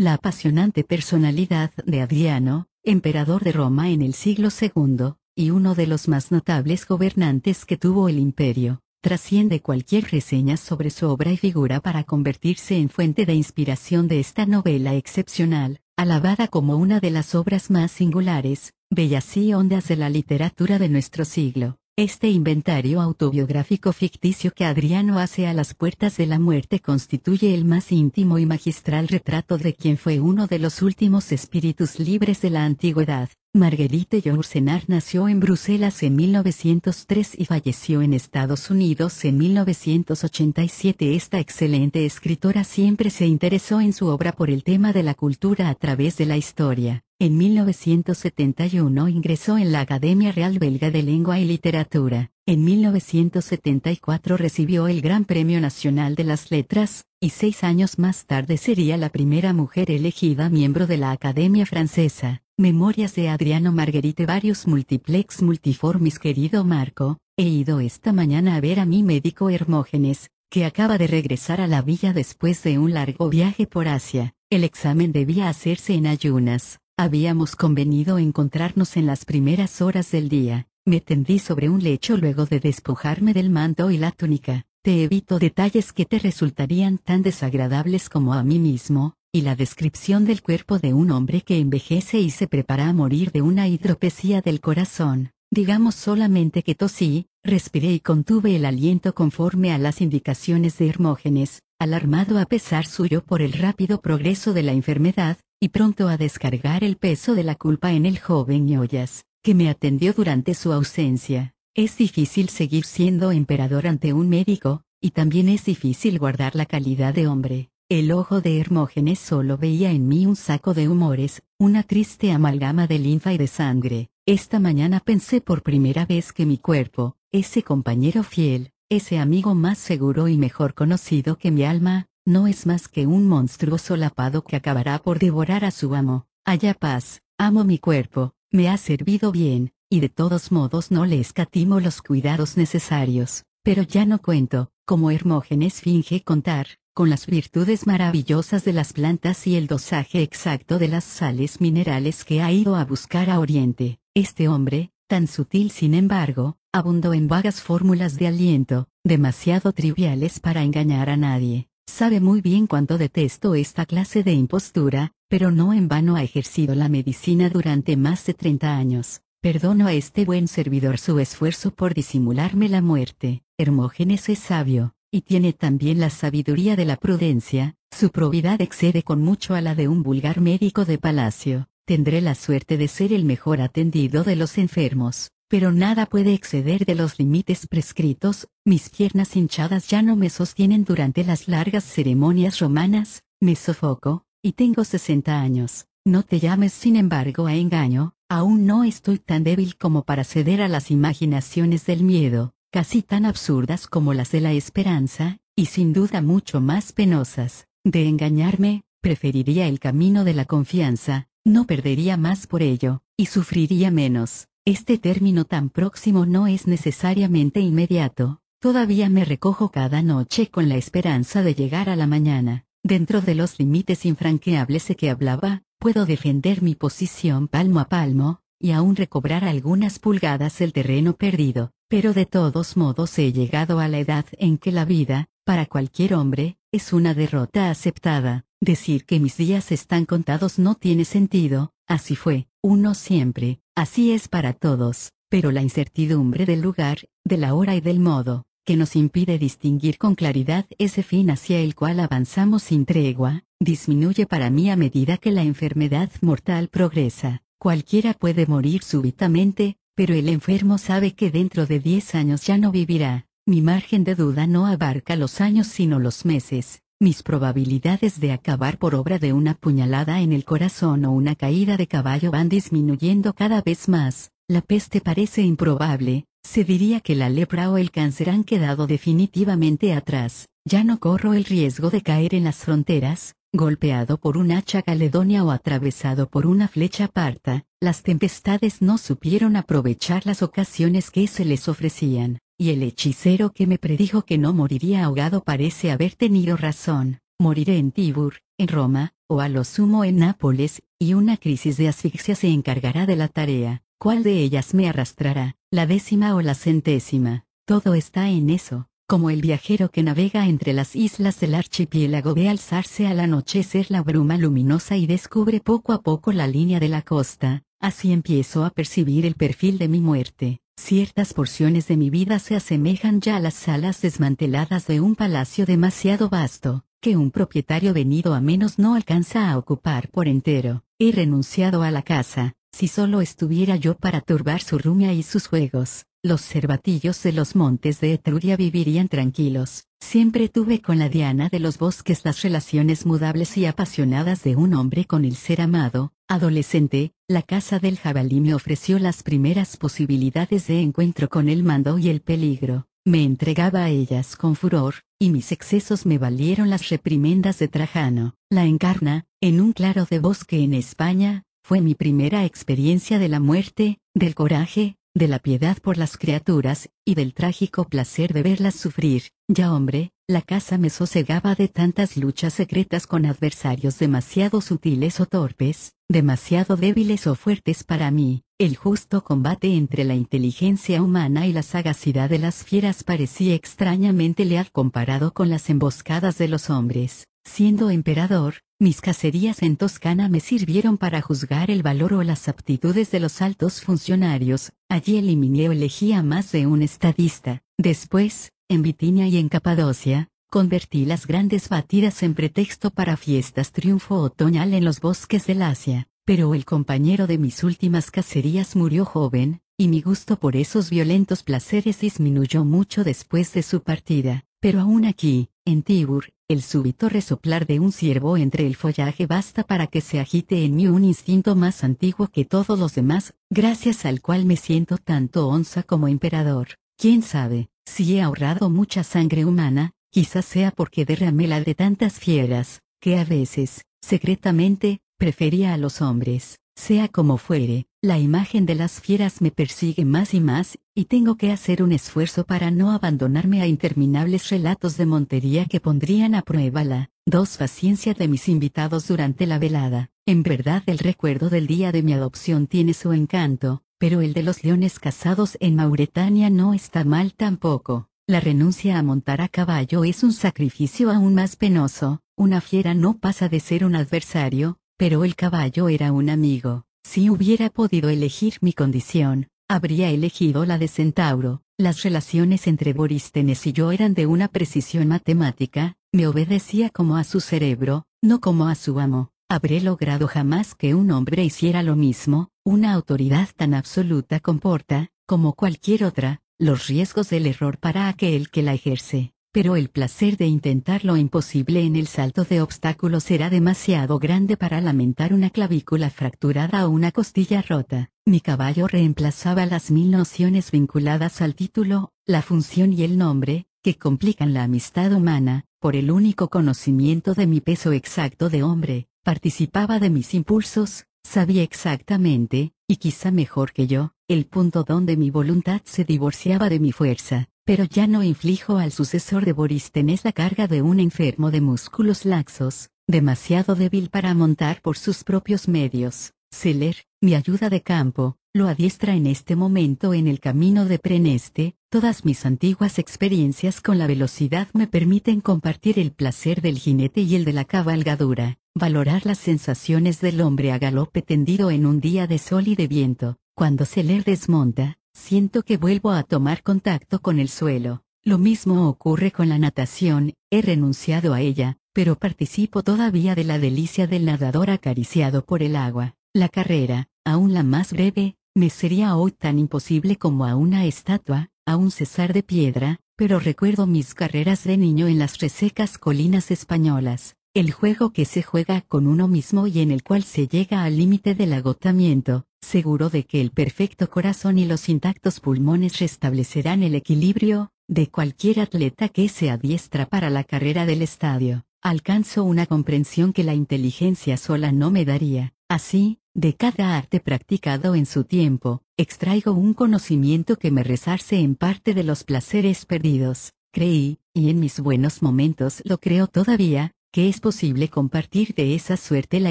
la apasionante personalidad de Adriano, emperador de Roma en el siglo II, y uno de los más notables gobernantes que tuvo el imperio, trasciende cualquier reseña sobre su obra y figura para convertirse en fuente de inspiración de esta novela excepcional, alabada como una de las obras más singulares, bellas y hondas de la literatura de nuestro siglo. Este inventario autobiográfico ficticio que Adriano hace a las puertas de la muerte constituye el más íntimo y magistral retrato de quien fue uno de los últimos espíritus libres de la antigüedad. Marguerite Yourcenar nació en Bruselas en 1903 y falleció en Estados Unidos en 1987. Esta excelente escritora siempre se interesó en su obra por el tema de la cultura a través de la historia. En 1971 ingresó en la Academia Real Belga de Lengua y Literatura. En 1974 recibió el Gran Premio Nacional de las Letras, y seis años más tarde sería la primera mujer elegida miembro de la Academia Francesa. Memorias de Adriano Marguerite Varios Multiplex Multiformis Querido Marco, he ido esta mañana a ver a mi médico Hermógenes, que acaba de regresar a la villa después de un largo viaje por Asia. El examen debía hacerse en ayunas. Habíamos convenido encontrarnos en las primeras horas del día. Me tendí sobre un lecho luego de despojarme del manto y la túnica. Te evito detalles que te resultarían tan desagradables como a mí mismo, y la descripción del cuerpo de un hombre que envejece y se prepara a morir de una hidropesía del corazón. Digamos solamente que tosí, respiré y contuve el aliento conforme a las indicaciones de Hermógenes, alarmado a pesar suyo por el rápido progreso de la enfermedad, y pronto a descargar el peso de la culpa en el joven Ñollas, que me atendió durante su ausencia. Es difícil seguir siendo emperador ante un médico, y también es difícil guardar la calidad de hombre. El ojo de Hermógenes solo veía en mí un saco de humores, una triste amalgama de linfa y de sangre. Esta mañana pensé por primera vez que mi cuerpo, ese compañero fiel, ese amigo más seguro y mejor conocido que mi alma, no es más que un monstruo solapado que acabará por devorar a su amo. Haya paz, amo mi cuerpo, me ha servido bien, y de todos modos no le escatimo los cuidados necesarios, pero ya no cuento, como Hermógenes finge contar, con las virtudes maravillosas de las plantas y el dosaje exacto de las sales minerales que ha ido a buscar a Oriente. Este hombre, tan sutil sin embargo, abundó en vagas fórmulas de aliento, demasiado triviales para engañar a nadie. Sabe muy bien cuánto detesto esta clase de impostura, pero no en vano ha ejercido la medicina durante más de 30 años. Perdono a este buen servidor su esfuerzo por disimularme la muerte. Hermógenes es sabio, y tiene también la sabiduría de la prudencia, su probidad excede con mucho a la de un vulgar médico de palacio. Tendré la suerte de ser el mejor atendido de los enfermos, pero nada puede exceder de los límites prescritos, mis piernas hinchadas ya no me sostienen durante las largas ceremonias romanas, me sofoco, y tengo 60 años. No te llames sin embargo a engaño, aún no estoy tan débil como para ceder a las imaginaciones del miedo, casi tan absurdas como las de la esperanza, y sin duda mucho más penosas. De engañarme, preferiría el camino de la confianza, no perdería más por ello, y sufriría menos. Este término tan próximo no es necesariamente inmediato, todavía me recojo cada noche con la esperanza de llegar a la mañana. Dentro de los límites infranqueables de que hablaba, puedo defender mi posición palmo a palmo, y aún recobrar algunas pulgadas el terreno perdido, pero de todos modos he llegado a la edad en que la vida, para cualquier hombre, es una derrota aceptada. Decir que mis días están contados no tiene sentido, así fue, uno siempre, así es para todos, pero la incertidumbre del lugar, de la hora y del modo, que nos impide distinguir con claridad ese fin hacia el cual avanzamos sin tregua, disminuye para mí a medida que la enfermedad mortal progresa. Cualquiera puede morir súbitamente, pero el enfermo sabe que dentro de 10 años ya no vivirá. Mi margen de duda no abarca los años sino los meses. Mis probabilidades de acabar por obra de una puñalada en el corazón o una caída de caballo van disminuyendo cada vez más. La peste parece improbable, se diría que la lepra o el cáncer han quedado definitivamente atrás. Ya no corro el riesgo de caer en las fronteras, golpeado por un hacha caledonia o atravesado por una flecha parta. Las tempestades no supieron aprovechar las ocasiones que se les ofrecían y el hechicero que me predijo que no moriría ahogado parece haber tenido razón. moriré en Tibur, en Roma, o a lo sumo en Nápoles, y una crisis de asfixia se encargará de la tarea. ¿Cuál de ellas me arrastrará, la décima o la centésima? Todo está en eso, como el viajero que navega entre las islas del archipiélago ve alzarse al anochecer la bruma luminosa y descubre poco a poco la línea de la costa, así empiezo a percibir el perfil de mi muerte. Ciertas porciones de mi vida se asemejan ya a las salas desmanteladas de un palacio demasiado vasto, que un propietario venido a menos no alcanza a ocupar por entero. He renunciado a la casa, si solo estuviera yo para turbar su rumia y sus juegos, los cervatillos de los montes de Etruria vivirían tranquilos. Siempre tuve con la Diana de los bosques las relaciones mudables y apasionadas de un hombre con el ser amado. Adolescente, la casa del jabalí me ofreció las primeras posibilidades de encuentro con el mando y el peligro. Me entregaba a ellas con furor, y mis excesos me valieron las reprimendas de Trajano. La encarna, en un claro de bosque en España, fue mi primera experiencia de la muerte, del coraje, de la piedad por las criaturas, y del trágico placer de verlas sufrir. Ya hombre, la casa me sosegaba de tantas luchas secretas con adversarios demasiado sutiles o torpes, demasiado débiles o fuertes para mí, el justo combate entre la inteligencia humana y la sagacidad de las fieras parecía extrañamente leal comparado con las emboscadas de los hombres. Siendo emperador, mis cacerías en Toscana me sirvieron para juzgar el valor o las aptitudes de los altos funcionarios, allí eliminé o elegí a más de un estadista. Después, en Bitinia y en Capadocia, convertí las grandes batidas en pretexto para fiestas triunfo otoñal en los bosques del Asia. Pero el compañero de mis últimas cacerías murió joven, y mi gusto por esos violentos placeres disminuyó mucho después de su partida. Pero aún aquí, en Tibur, el súbito resoplar de un ciervo entre el follaje basta para que se agite en mí un instinto más antiguo que todos los demás, gracias al cual me siento tanto onza como emperador. Quién sabe, si he ahorrado mucha sangre humana, quizás sea porque derramé la de tantas fieras, que a veces, secretamente, prefería a los hombres. Sea como fuere, la imagen de las fieras me persigue más y más, y tengo que hacer un esfuerzo para no abandonarme a interminables relatos de montería que pondrían a prueba la dos paciencia de mis invitados durante la velada. En verdad el recuerdo del día de mi adopción tiene su encanto, pero el de los leones cazados en Mauretania no está mal tampoco. La renuncia a montar a caballo es un sacrificio aún más penoso, una fiera no pasa de ser un adversario, pero el caballo era un amigo. Si hubiera podido elegir mi condición, habría elegido la de centauro. Las relaciones entre Borístenes y yo eran de una precisión matemática, me obedecía como a su cerebro, no como a su amo. Habré logrado jamás que un hombre hiciera lo mismo, una autoridad tan absoluta comporta, como cualquier otra, los riesgos del error para aquel que la ejerce pero el placer de intentar lo imposible en el salto de obstáculos será demasiado grande para lamentar una clavícula fracturada o una costilla rota. Mi caballo reemplazaba las mil nociones vinculadas al título, la función y el nombre, que complican la amistad humana, por el único conocimiento de mi peso exacto de hombre, participaba de mis impulsos, sabía exactamente, y quizá mejor que yo, el punto donde mi voluntad se divorciaba de mi fuerza, pero ya no inflijo al sucesor de Borístenes la carga de un enfermo de músculos laxos, demasiado débil para montar por sus propios medios. Seller, mi ayuda de campo, lo adiestra en este momento en el camino de Preneste, todas mis antiguas experiencias con la velocidad me permiten compartir el placer del jinete y el de la cabalgadura, valorar las sensaciones del hombre a galope tendido en un día de sol y de viento, cuando Seller desmonta, Siento que vuelvo a tomar contacto con el suelo. Lo mismo ocurre con la natación, he renunciado a ella, pero participo todavía de la delicia del nadador acariciado por el agua. La carrera, aún la más breve, me sería hoy tan imposible como a una estatua, a un cesar de piedra, pero recuerdo mis carreras de niño en las resecas colinas españolas, el juego que se juega con uno mismo y en el cual se llega al límite del agotamiento, seguro de que el perfecto corazón y los intactos pulmones restablecerán el equilibrio, de cualquier atleta que se adiestra para la carrera del estadio. Alcanzo una comprensión que la inteligencia sola no me daría. Así, de cada arte practicado en su tiempo, extraigo un conocimiento que me resarce en parte de los placeres perdidos. Creí, y en mis buenos momentos lo creo todavía, que es posible compartir de esa suerte la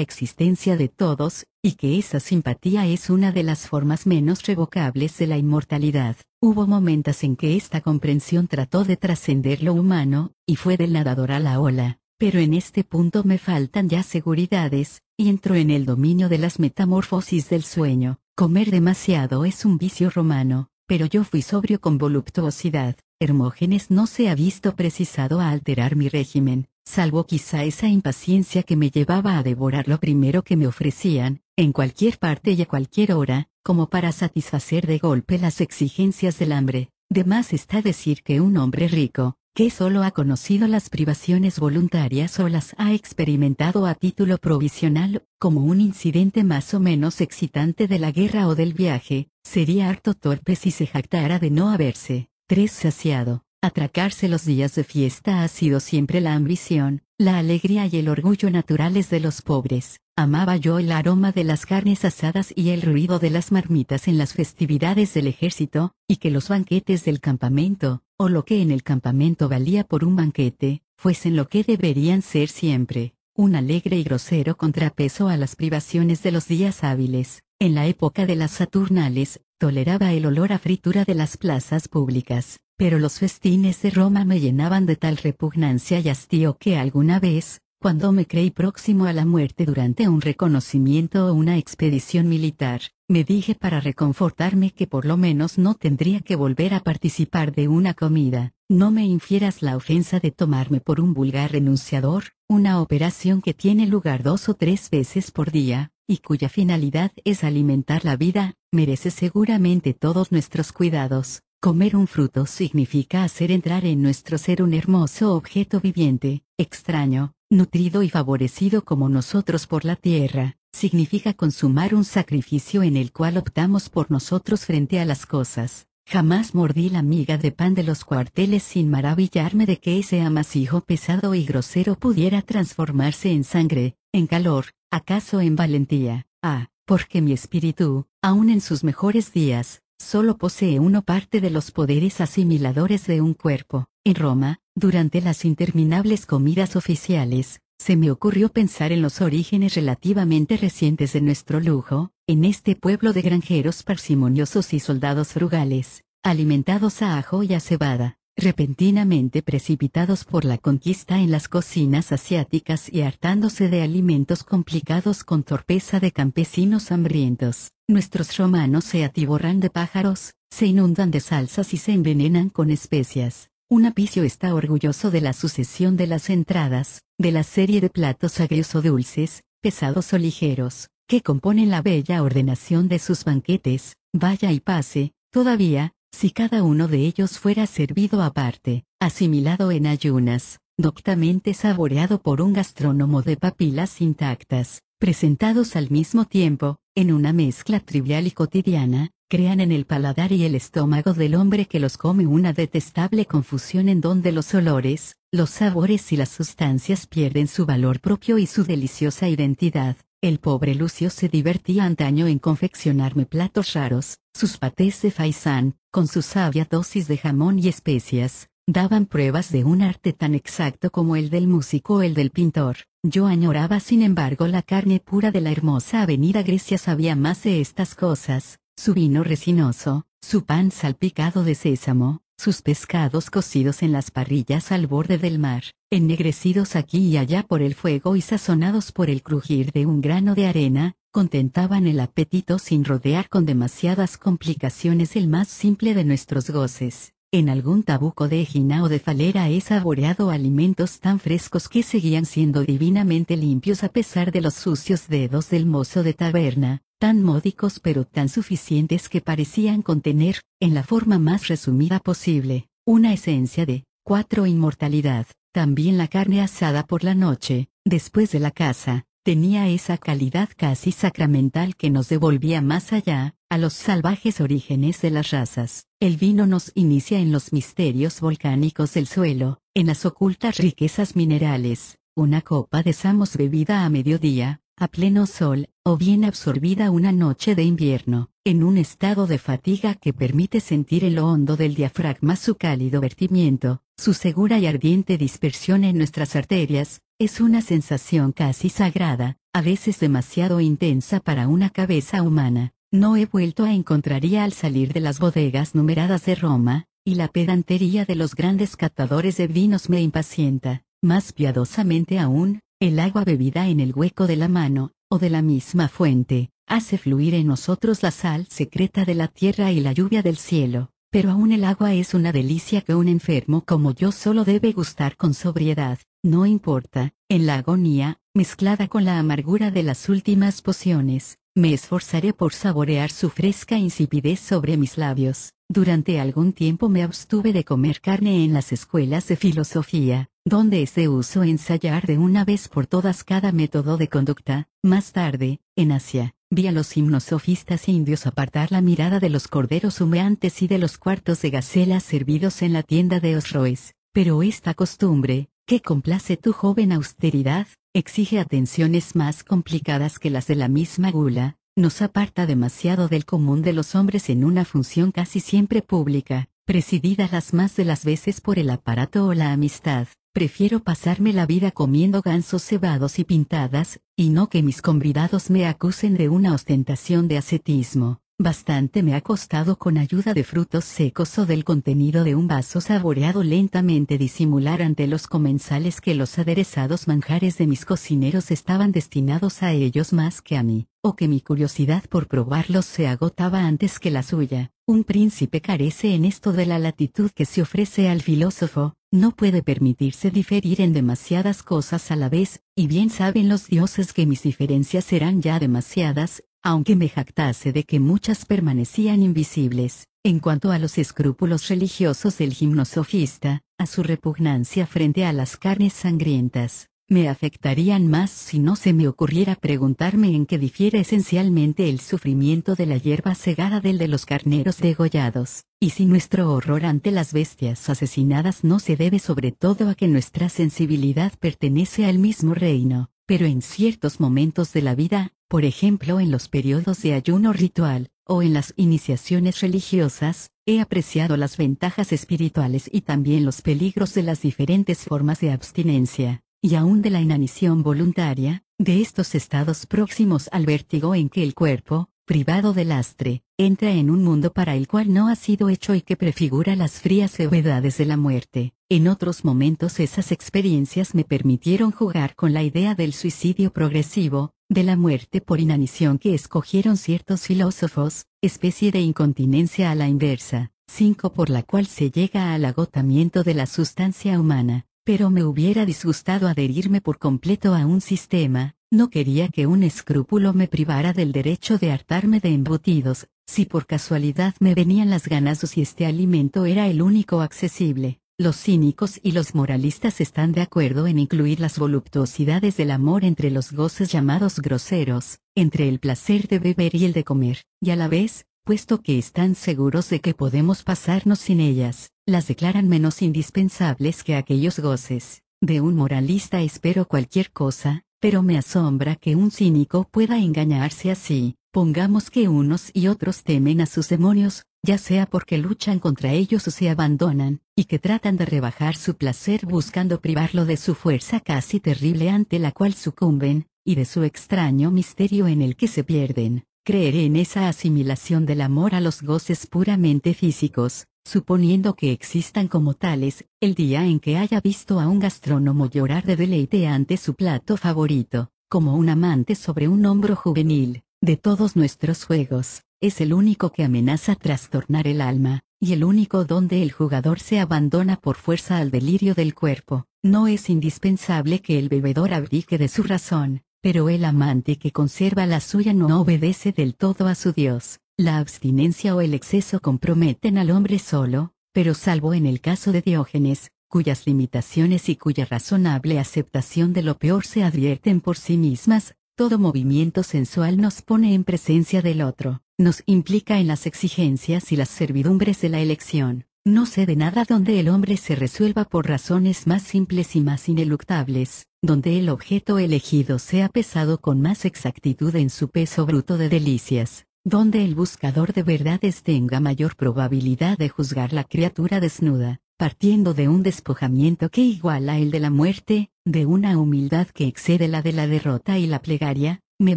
existencia de todos, y que esa simpatía es una de las formas menos revocables de la inmortalidad. Hubo momentos en que esta comprensión trató de trascender lo humano, y fue del nadador a la ola, pero en este punto me faltan ya seguridades, y entro en el dominio de las metamorfosis del sueño. Comer demasiado es un vicio romano, pero yo fui sobrio con voluptuosidad. Hermógenes no se ha visto precisado a alterar mi régimen, salvo quizá esa impaciencia que me llevaba a devorar lo primero que me ofrecían, en cualquier parte y a cualquier hora, como para satisfacer de golpe las exigencias del hambre. De más está decir que un hombre rico, que solo ha conocido las privaciones voluntarias o las ha experimentado a título provisional, como un incidente más o menos excitante de la guerra o del viaje, sería harto torpe si se jactara de no haberse, tres saciado. Atracarse los días de fiesta ha sido siempre la ambición, la alegría y el orgullo naturales de los pobres. Amaba yo el aroma de las carnes asadas y el ruido de las marmitas en las festividades del ejército, y que los banquetes del campamento, o lo que en el campamento valía por un banquete, fuesen lo que deberían ser siempre, un alegre y grosero contrapeso a las privaciones de los días hábiles. En la época de las Saturnales, toleraba el olor a fritura de las plazas públicas, pero los festines de Roma me llenaban de tal repugnancia y hastío que alguna vez, cuando me creí próximo a la muerte durante un reconocimiento o una expedición militar, me dije para reconfortarme que por lo menos no tendría que volver a participar de una comida. No me infieras la ofensa de tomarme por un vulgar renunciador, una operación que tiene lugar dos o tres veces por día, y cuya finalidad es alimentar la vida, merece seguramente todos nuestros cuidados. Comer un fruto significa hacer entrar en nuestro ser un hermoso objeto viviente, extraño, nutrido y favorecido como nosotros por la tierra, significa consumar un sacrificio en el cual optamos por nosotros frente a las cosas. Jamás mordí la miga de pan de los cuarteles sin maravillarme de que ese amasijo pesado y grosero pudiera transformarse en sangre, en calor, acaso en valentía. Ah, porque mi espíritu, aun en sus mejores días, solo posee uno parte de los poderes asimiladores de un cuerpo. En Roma, durante las interminables comidas oficiales, se me ocurrió pensar en los orígenes relativamente recientes de nuestro lujo, en este pueblo de granjeros parsimoniosos y soldados frugales, alimentados a ajo y a cebada, repentinamente precipitados por la conquista en las cocinas asiáticas y hartándose de alimentos complicados con torpeza de campesinos hambrientos. Nuestros romanos se atiborran de pájaros, se inundan de salsas y se envenenan con especias. Un apicio está orgulloso de la sucesión de las entradas, de la serie de platos agrios o dulces, pesados o ligeros, que componen la bella ordenación de sus banquetes, vaya y pase, todavía, si cada uno de ellos fuera servido aparte, asimilado en ayunas, doctamente saboreado por un gastrónomo de papilas intactas, presentados al mismo tiempo, en una mezcla trivial y cotidiana, crean en el paladar y el estómago del hombre que los come una detestable confusión en donde los olores, los sabores y las sustancias pierden su valor propio y su deliciosa identidad, el pobre Lucio se divertía antaño en confeccionarme platos raros, sus patés de faisán, con su sabia dosis de jamón y especias, daban pruebas de un arte tan exacto como el del músico o el del pintor. Yo añoraba sin embargo la carne pura de la hermosa avenida Grecia sabía más de estas cosas, su vino resinoso, su pan salpicado de sésamo, sus pescados cocidos en las parrillas al borde del mar, ennegrecidos aquí y allá por el fuego y sazonados por el crujir de un grano de arena, contentaban el apetito sin rodear con demasiadas complicaciones el más simple de nuestros goces. En algún tabuco de ejina o de falera he saboreado alimentos tan frescos que seguían siendo divinamente limpios a pesar de los sucios dedos del mozo de taberna, tan módicos pero tan suficientes que parecían contener, en la forma más resumida posible, una esencia de, cuatro inmortalidad. También la carne asada por la noche, después de la casa, tenía esa calidad casi sacramental que nos devolvía más allá, a los salvajes orígenes de las razas. El vino nos inicia en los misterios volcánicos del suelo, en las ocultas riquezas minerales. Una copa de samos bebida a mediodía, a pleno sol, o bien absorbida una noche de invierno, en un estado de fatiga que permite sentir en lo hondo del diafragma su cálido vertimiento, su segura y ardiente dispersión en nuestras arterias, es una sensación casi sagrada, a veces demasiado intensa para una cabeza humana. No he vuelto a encontraría al salir de las bodegas numeradas de Roma, y la pedantería de los grandes catadores de vinos me impacienta, más piadosamente aún, el agua bebida en el hueco de la mano, o de la misma fuente, hace fluir en nosotros la sal secreta de la tierra y la lluvia del cielo, pero aún el agua es una delicia que un enfermo como yo solo debe gustar con sobriedad, no importa, en la agonía, mezclada con la amargura de las últimas pociones, me esforzaré por saborear su fresca insipidez sobre mis labios. Durante algún tiempo me abstuve de comer carne en las escuelas de filosofía, donde es de uso ensayar de una vez por todas cada método de conducta. Más tarde, en Asia, vi a los himnosofistas indios apartar la mirada de los corderos humeantes y de los cuartos de gacela servidos en la tienda de Osroes. Pero esta costumbre, que complace tu joven austeridad, exige atenciones más complicadas que las de la misma gula, nos aparta demasiado del común de los hombres en una función casi siempre pública, presidida las más de las veces por el aparato o la amistad. Prefiero pasarme la vida comiendo gansos cebados y pintadas, y no que mis convidados me acusen de una ostentación de ascetismo. Bastante me ha costado con ayuda de frutos secos o del contenido de un vaso saboreado lentamente disimular ante los comensales que los aderezados manjares de mis cocineros estaban destinados a ellos más que a mí, o que mi curiosidad por probarlos se agotaba antes que la suya. Un príncipe carece en esto de la latitud que se ofrece al filósofo, no puede permitirse diferir en demasiadas cosas a la vez, y bien saben los dioses que mis diferencias serán ya demasiadas, aunque me jactase de que muchas permanecían invisibles, en cuanto a los escrúpulos religiosos del gimnosofista, a su repugnancia frente a las carnes sangrientas, me afectarían más si no se me ocurriera preguntarme en qué difiere esencialmente el sufrimiento de la hierba cegada del de los carneros degollados, y si nuestro horror ante las bestias asesinadas no se debe sobre todo a que nuestra sensibilidad pertenece al mismo reino, pero en ciertos momentos de la vida, por ejemplo en los periodos de ayuno ritual, o en las iniciaciones religiosas, he apreciado las ventajas espirituales y también los peligros de las diferentes formas de abstinencia, y aún de la inanición voluntaria, de estos estados próximos al vértigo en que el cuerpo, privado de lastre, entra en un mundo para el cual no ha sido hecho y que prefigura las frías fevedades de la muerte. En otros momentos esas experiencias me permitieron jugar con la idea del suicidio progresivo, de la muerte por inanición que escogieron ciertos filósofos, especie de incontinencia a la inversa, 5 por la cual se llega al agotamiento de la sustancia humana, pero me hubiera disgustado adherirme por completo a un sistema, no quería que un escrúpulo me privara del derecho de hartarme de embutidos, si por casualidad me venían las ganas o si este alimento era el único accesible. Los cínicos y los moralistas están de acuerdo en incluir las voluptuosidades del amor entre los goces llamados groseros, entre el placer de beber y el de comer, y a la vez, puesto que están seguros de que podemos pasarnos sin ellas, las declaran menos indispensables que aquellos goces. De un moralista espero cualquier cosa, pero me asombra que un cínico pueda engañarse así. Pongamos que unos y otros temen a sus demonios, ya sea porque luchan contra ellos o se abandonan, y que tratan de rebajar su placer buscando privarlo de su fuerza casi terrible ante la cual sucumben, y de su extraño misterio en el que se pierden. Creeré en esa asimilación del amor a los goces puramente físicos, suponiendo que existan como tales, el día en que haya visto a un gastrónomo llorar de deleite ante su plato favorito, como un amante sobre un hombro juvenil, de todos nuestros juegos, es el único que amenaza trastornar el alma, y el único donde el jugador se abandona por fuerza al delirio del cuerpo. No es indispensable que el bebedor abdique de su razón, pero el amante que conserva la suya no obedece del todo a su Dios. La abstinencia o el exceso comprometen al hombre solo, pero salvo en el caso de Diógenes, cuyas limitaciones y cuya razonable aceptación de lo peor se advierten por sí mismas, todo movimiento sensual nos pone en presencia del otro, nos implica en las exigencias y las servidumbres de la elección. No sé de nada donde el hombre se resuelva por razones más simples y más ineluctables, donde el objeto elegido sea pesado con más exactitud en su peso bruto de delicias, donde el buscador de verdades tenga mayor probabilidad de juzgar la criatura desnuda, partiendo de un despojamiento que iguala el de la muerte, de una humildad que excede la de la derrota y la plegaria, me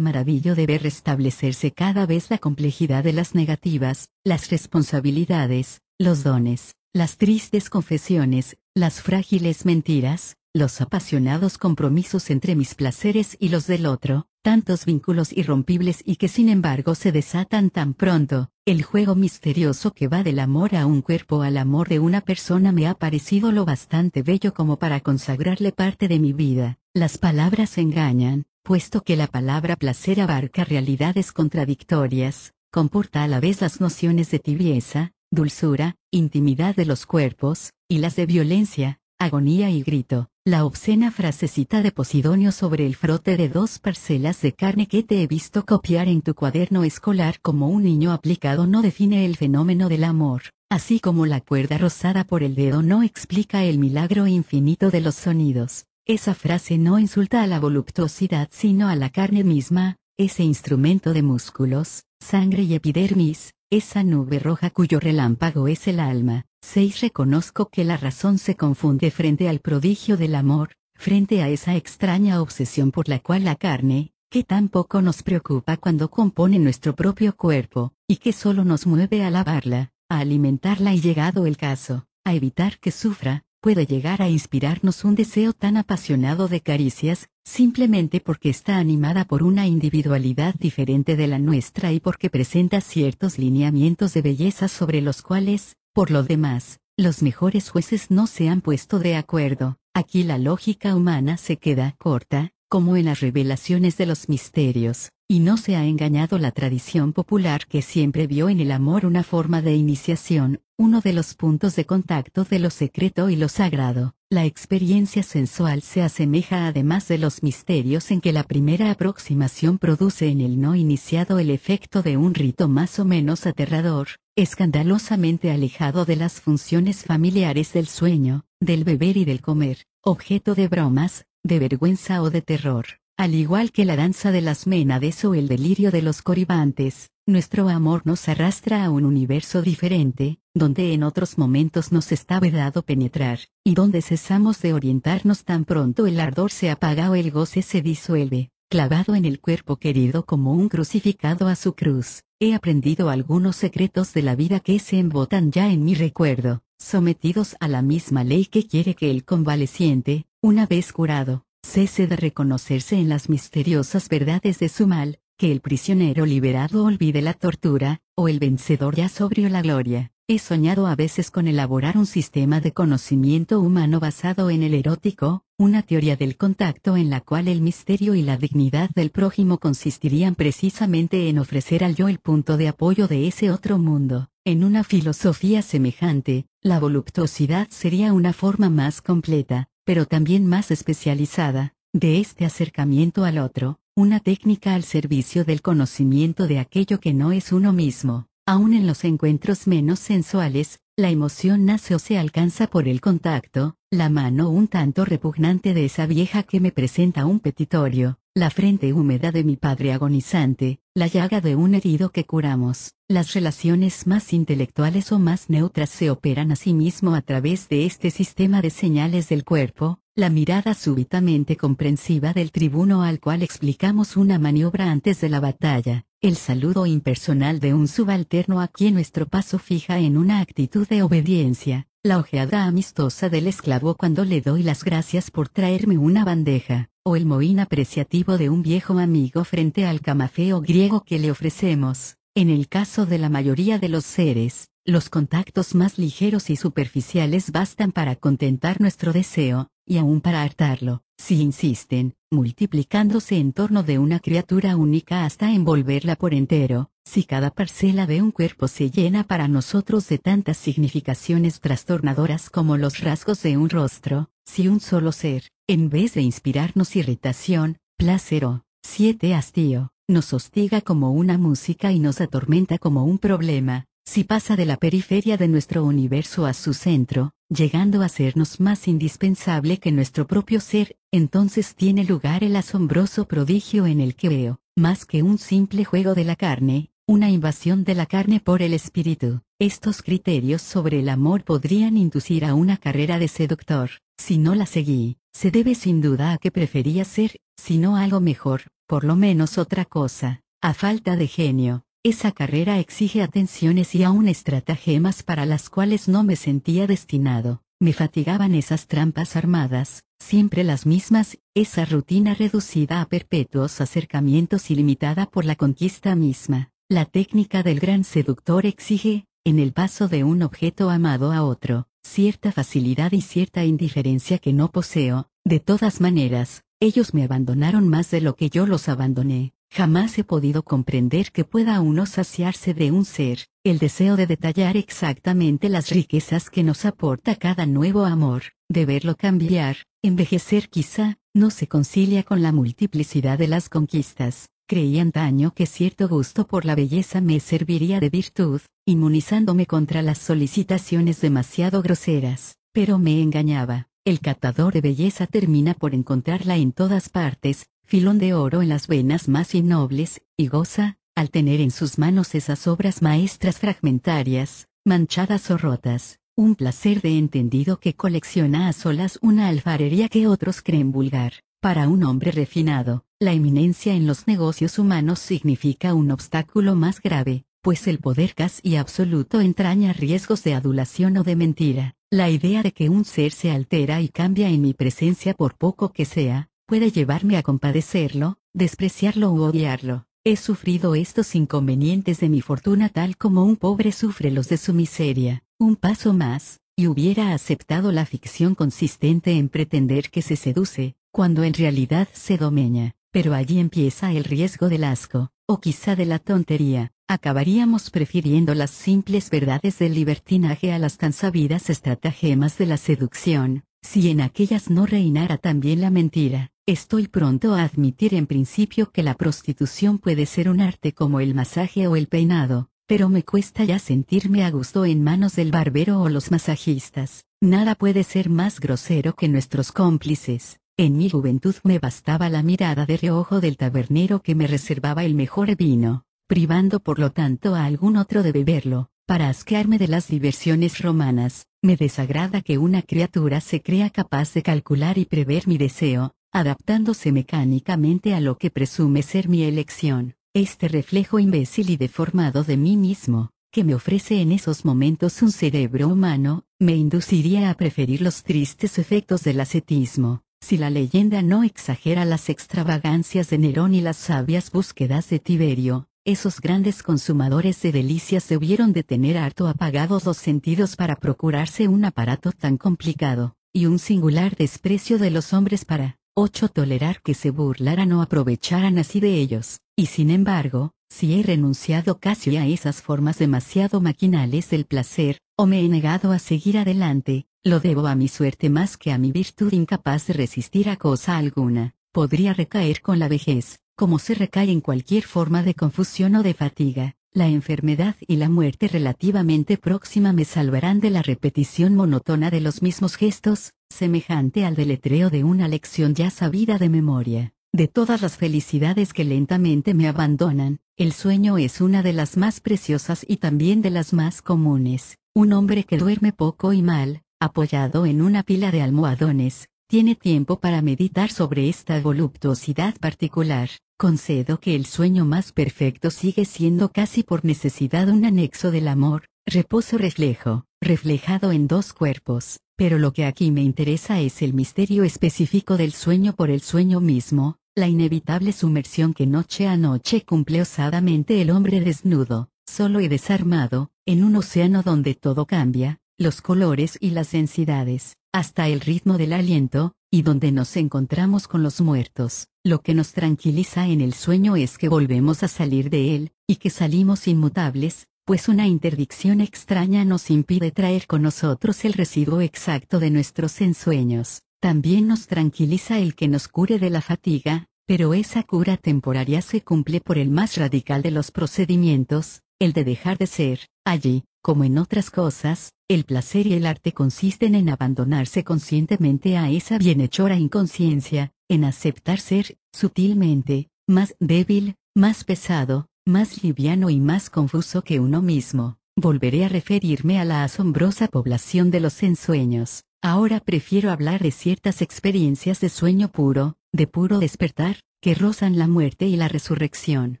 maravillo de ver restablecerse cada vez la complejidad de las negativas, las responsabilidades, los dones, las tristes confesiones, las frágiles mentiras, los apasionados compromisos entre mis placeres y los del otro, tantos vínculos irrompibles y que sin embargo se desatan tan pronto, el juego misterioso que va del amor a un cuerpo al amor de una persona me ha parecido lo bastante bello como para consagrarle parte de mi vida. Las palabras engañan, puesto que la palabra placer abarca realidades contradictorias, comporta a la vez las nociones de tibieza, dulzura, intimidad de los cuerpos, y las de violencia, agonía y grito. La obscena frasecita de Posidonio sobre el frote de dos parcelas de carne que te he visto copiar en tu cuaderno escolar como un niño aplicado no define el fenómeno del amor, así como la cuerda rosada por el dedo no explica el milagro infinito de los sonidos. Esa frase no insulta a la voluptuosidad sino a la carne misma, ese instrumento de músculos, sangre y epidermis, esa nube roja cuyo relámpago es el alma. 6. Reconozco que la razón se confunde frente al prodigio del amor, frente a esa extraña obsesión por la cual la carne, que tan poco nos preocupa cuando compone nuestro propio cuerpo, y que solo nos mueve a lavarla, a alimentarla y llegado el caso, a evitar que sufra, puede llegar a inspirarnos un deseo tan apasionado de caricias, simplemente porque está animada por una individualidad diferente de la nuestra y porque presenta ciertos lineamientos de belleza sobre los cuales, por lo demás, los mejores jueces no se han puesto de acuerdo. Aquí la lógica humana se queda corta, como en las revelaciones de los misterios, y no se ha engañado la tradición popular que siempre vio en el amor una forma de iniciación, uno de los puntos de contacto de lo secreto y lo sagrado. La experiencia sensual se asemeja además de los misterios en que la primera aproximación produce en el no iniciado el efecto de un rito más o menos aterrador, escandalosamente alejado de las funciones familiares del sueño, del beber y del comer, objeto de bromas, de vergüenza o de terror. Al igual que la danza de las ménades o el delirio de los coribantes, nuestro amor nos arrastra a un universo diferente, donde en otros momentos nos está vedado penetrar, y donde cesamos de orientarnos tan pronto el ardor se apaga o el goce se disuelve, clavado en el cuerpo querido como un crucificado a su cruz. He aprendido algunos secretos de la vida que se embotan ya en mi recuerdo, sometidos a la misma ley que quiere que el convaleciente, una vez curado, cese de reconocerse en las misteriosas verdades de su mal, que el prisionero liberado olvide la tortura, o el vencedor ya sobrio la gloria. He soñado a veces con elaborar un sistema de conocimiento humano basado en el erótico, una teoría del contacto en la cual el misterio y la dignidad del prójimo consistirían precisamente en ofrecer al yo el punto de apoyo de ese otro mundo. En una filosofía semejante, la voluptuosidad sería una forma más completa, pero también más especializada, de este acercamiento al otro, una técnica al servicio del conocimiento de aquello que no es uno mismo. Aún en los encuentros menos sensuales, la emoción nace o se alcanza por el contacto, la mano un tanto repugnante de esa vieja que me presenta un petitorio, la frente húmeda de mi padre agonizante, la llaga de un herido que curamos. Las relaciones más intelectuales o más neutras se operan asimismo a través de este sistema de señales del cuerpo, la mirada súbitamente comprensiva del tribuno al cual explicamos una maniobra antes de la batalla, el saludo impersonal de un subalterno a quien nuestro paso fija en una actitud de obediencia, la ojeada amistosa del esclavo cuando le doy las gracias por traerme una bandeja, o el mohín apreciativo de un viejo amigo frente al camafeo griego que le ofrecemos. En el caso de la mayoría de los seres, los contactos más ligeros y superficiales bastan para contentar nuestro deseo, y aún para hartarlo, si insisten, multiplicándose en torno de una criatura única hasta envolverla por entero, si cada parcela de un cuerpo se llena para nosotros de tantas significaciones trastornadoras como los rasgos de un rostro, si un solo ser, en vez de inspirarnos irritación, placer siete hastío, nos hostiga como una música y nos atormenta como un problema, si pasa de la periferia de nuestro universo a su centro, llegando a sernos más indispensable que nuestro propio ser, entonces tiene lugar el asombroso prodigio en el que veo, más que un simple juego de la carne, una invasión de la carne por el espíritu. Estos criterios sobre el amor podrían inducir a una carrera de seductor. Si no la seguí, se debe sin duda a que prefería ser, si no algo mejor, por lo menos otra cosa. A falta de genio, esa carrera exige atenciones y aún estratagemas para las cuales no me sentía destinado. Me fatigaban esas trampas armadas, siempre las mismas, esa rutina reducida a perpetuos acercamientos y limitada por la conquista misma. La técnica del gran seductor exige, en el paso de un objeto amado a otro, cierta facilidad y cierta indiferencia que no poseo, de todas maneras, ellos me abandonaron más de lo que yo los abandoné. Jamás he podido comprender que pueda uno saciarse de un ser, el deseo de detallar exactamente las riquezas que nos aporta cada nuevo amor, de verlo cambiar, envejecer quizá, no se concilia con la multiplicidad de las conquistas. Creí antaño que cierto gusto por la belleza me serviría de virtud, inmunizándome contra las solicitaciones demasiado groseras, pero me engañaba. El catador de belleza termina por encontrarla en todas partes, filón de oro en las venas más innobles, y goza, al tener en sus manos esas obras maestras fragmentarias, manchadas o rotas, un placer de entendido que colecciona a solas una alfarería que otros creen vulgar. Para un hombre refinado, la eminencia en los negocios humanos significa un obstáculo más grave, pues el poder casi absoluto entraña riesgos de adulación o de mentira. La idea de que un ser se altera y cambia en mi presencia por poco que sea, puede llevarme a compadecerlo, despreciarlo u odiarlo. He sufrido estos inconvenientes de mi fortuna tal como un pobre sufre los de su miseria. Un paso más, y hubiera aceptado la ficción consistente en pretender que se seduce, cuando en realidad se domeña. Pero allí empieza el riesgo del asco, o quizá de la tontería. Acabaríamos prefiriendo las simples verdades del libertinaje a las tan sabidas estratagemas de la seducción, si en aquellas no reinara también la mentira. Estoy pronto a admitir en principio que la prostitución puede ser un arte como el masaje o el peinado, pero me cuesta ya sentirme a gusto en manos del barbero o los masajistas. Nada puede ser más grosero que nuestros cómplices. En mi juventud me bastaba la mirada de reojo del tabernero que me reservaba el mejor vino, privando por lo tanto a algún otro de beberlo, para asquearme de las diversiones romanas. Me desagrada que una criatura se crea capaz de calcular y prever mi deseo, adaptándose mecánicamente a lo que presume ser mi elección. Este reflejo imbécil y deformado de mí mismo, que me ofrece en esos momentos un cerebro humano, me induciría a preferir los tristes efectos del ascetismo. Si la leyenda no exagera las extravagancias de Nerón y las sabias búsquedas de Tiberio, esos grandes consumadores de delicias debieron de tener harto apagados los sentidos para procurarse un aparato tan complicado, y un singular desprecio de los hombres para 8. Tolerar que se burlaran o aprovecharan así de ellos, y sin embargo, si he renunciado casi a esas formas demasiado maquinales del placer, o me he negado a seguir adelante, lo debo a mi suerte más que a mi virtud incapaz de resistir a cosa alguna. Podría recaer con la vejez, como se recae en cualquier forma de confusión o de fatiga. La enfermedad y la muerte relativamente próxima me salvarán de la repetición monótona de los mismos gestos, semejante al deletreo de una lección ya sabida de memoria. De todas las felicidades que lentamente me abandonan, el sueño es una de las más preciosas y también de las más comunes. Un hombre que duerme poco y mal, apoyado en una pila de almohadones, tiene tiempo para meditar sobre esta voluptuosidad particular. Concedo que el sueño más perfecto sigue siendo casi por necesidad un anexo del amor, reposo reflejo, reflejado en dos cuerpos, pero lo que aquí me interesa es el misterio específico del sueño por el sueño mismo, la inevitable sumersión que noche a noche cumple osadamente el hombre desnudo, solo y desarmado, en un océano donde todo cambia, los colores y las densidades, hasta el ritmo del aliento, y donde nos encontramos con los muertos. Lo que nos tranquiliza en el sueño es que volvemos a salir de él, y que salimos inmutables, pues una interdicción extraña nos impide traer con nosotros el residuo exacto de nuestros ensueños. También nos tranquiliza el que nos cure de la fatiga, pero esa cura temporaria se cumple por el más radical de los procedimientos, el de dejar de ser, allí, como en otras cosas, el placer y el arte consisten en abandonarse conscientemente a esa bienhechora inconsciencia, en aceptar ser, sutilmente, más débil, más pesado, más liviano y más confuso que uno mismo. volveré a referirme a la asombrosa población de los ensueños. Ahora prefiero hablar de ciertas experiencias de sueño puro, de puro despertar, que rozan la muerte y la resurrección.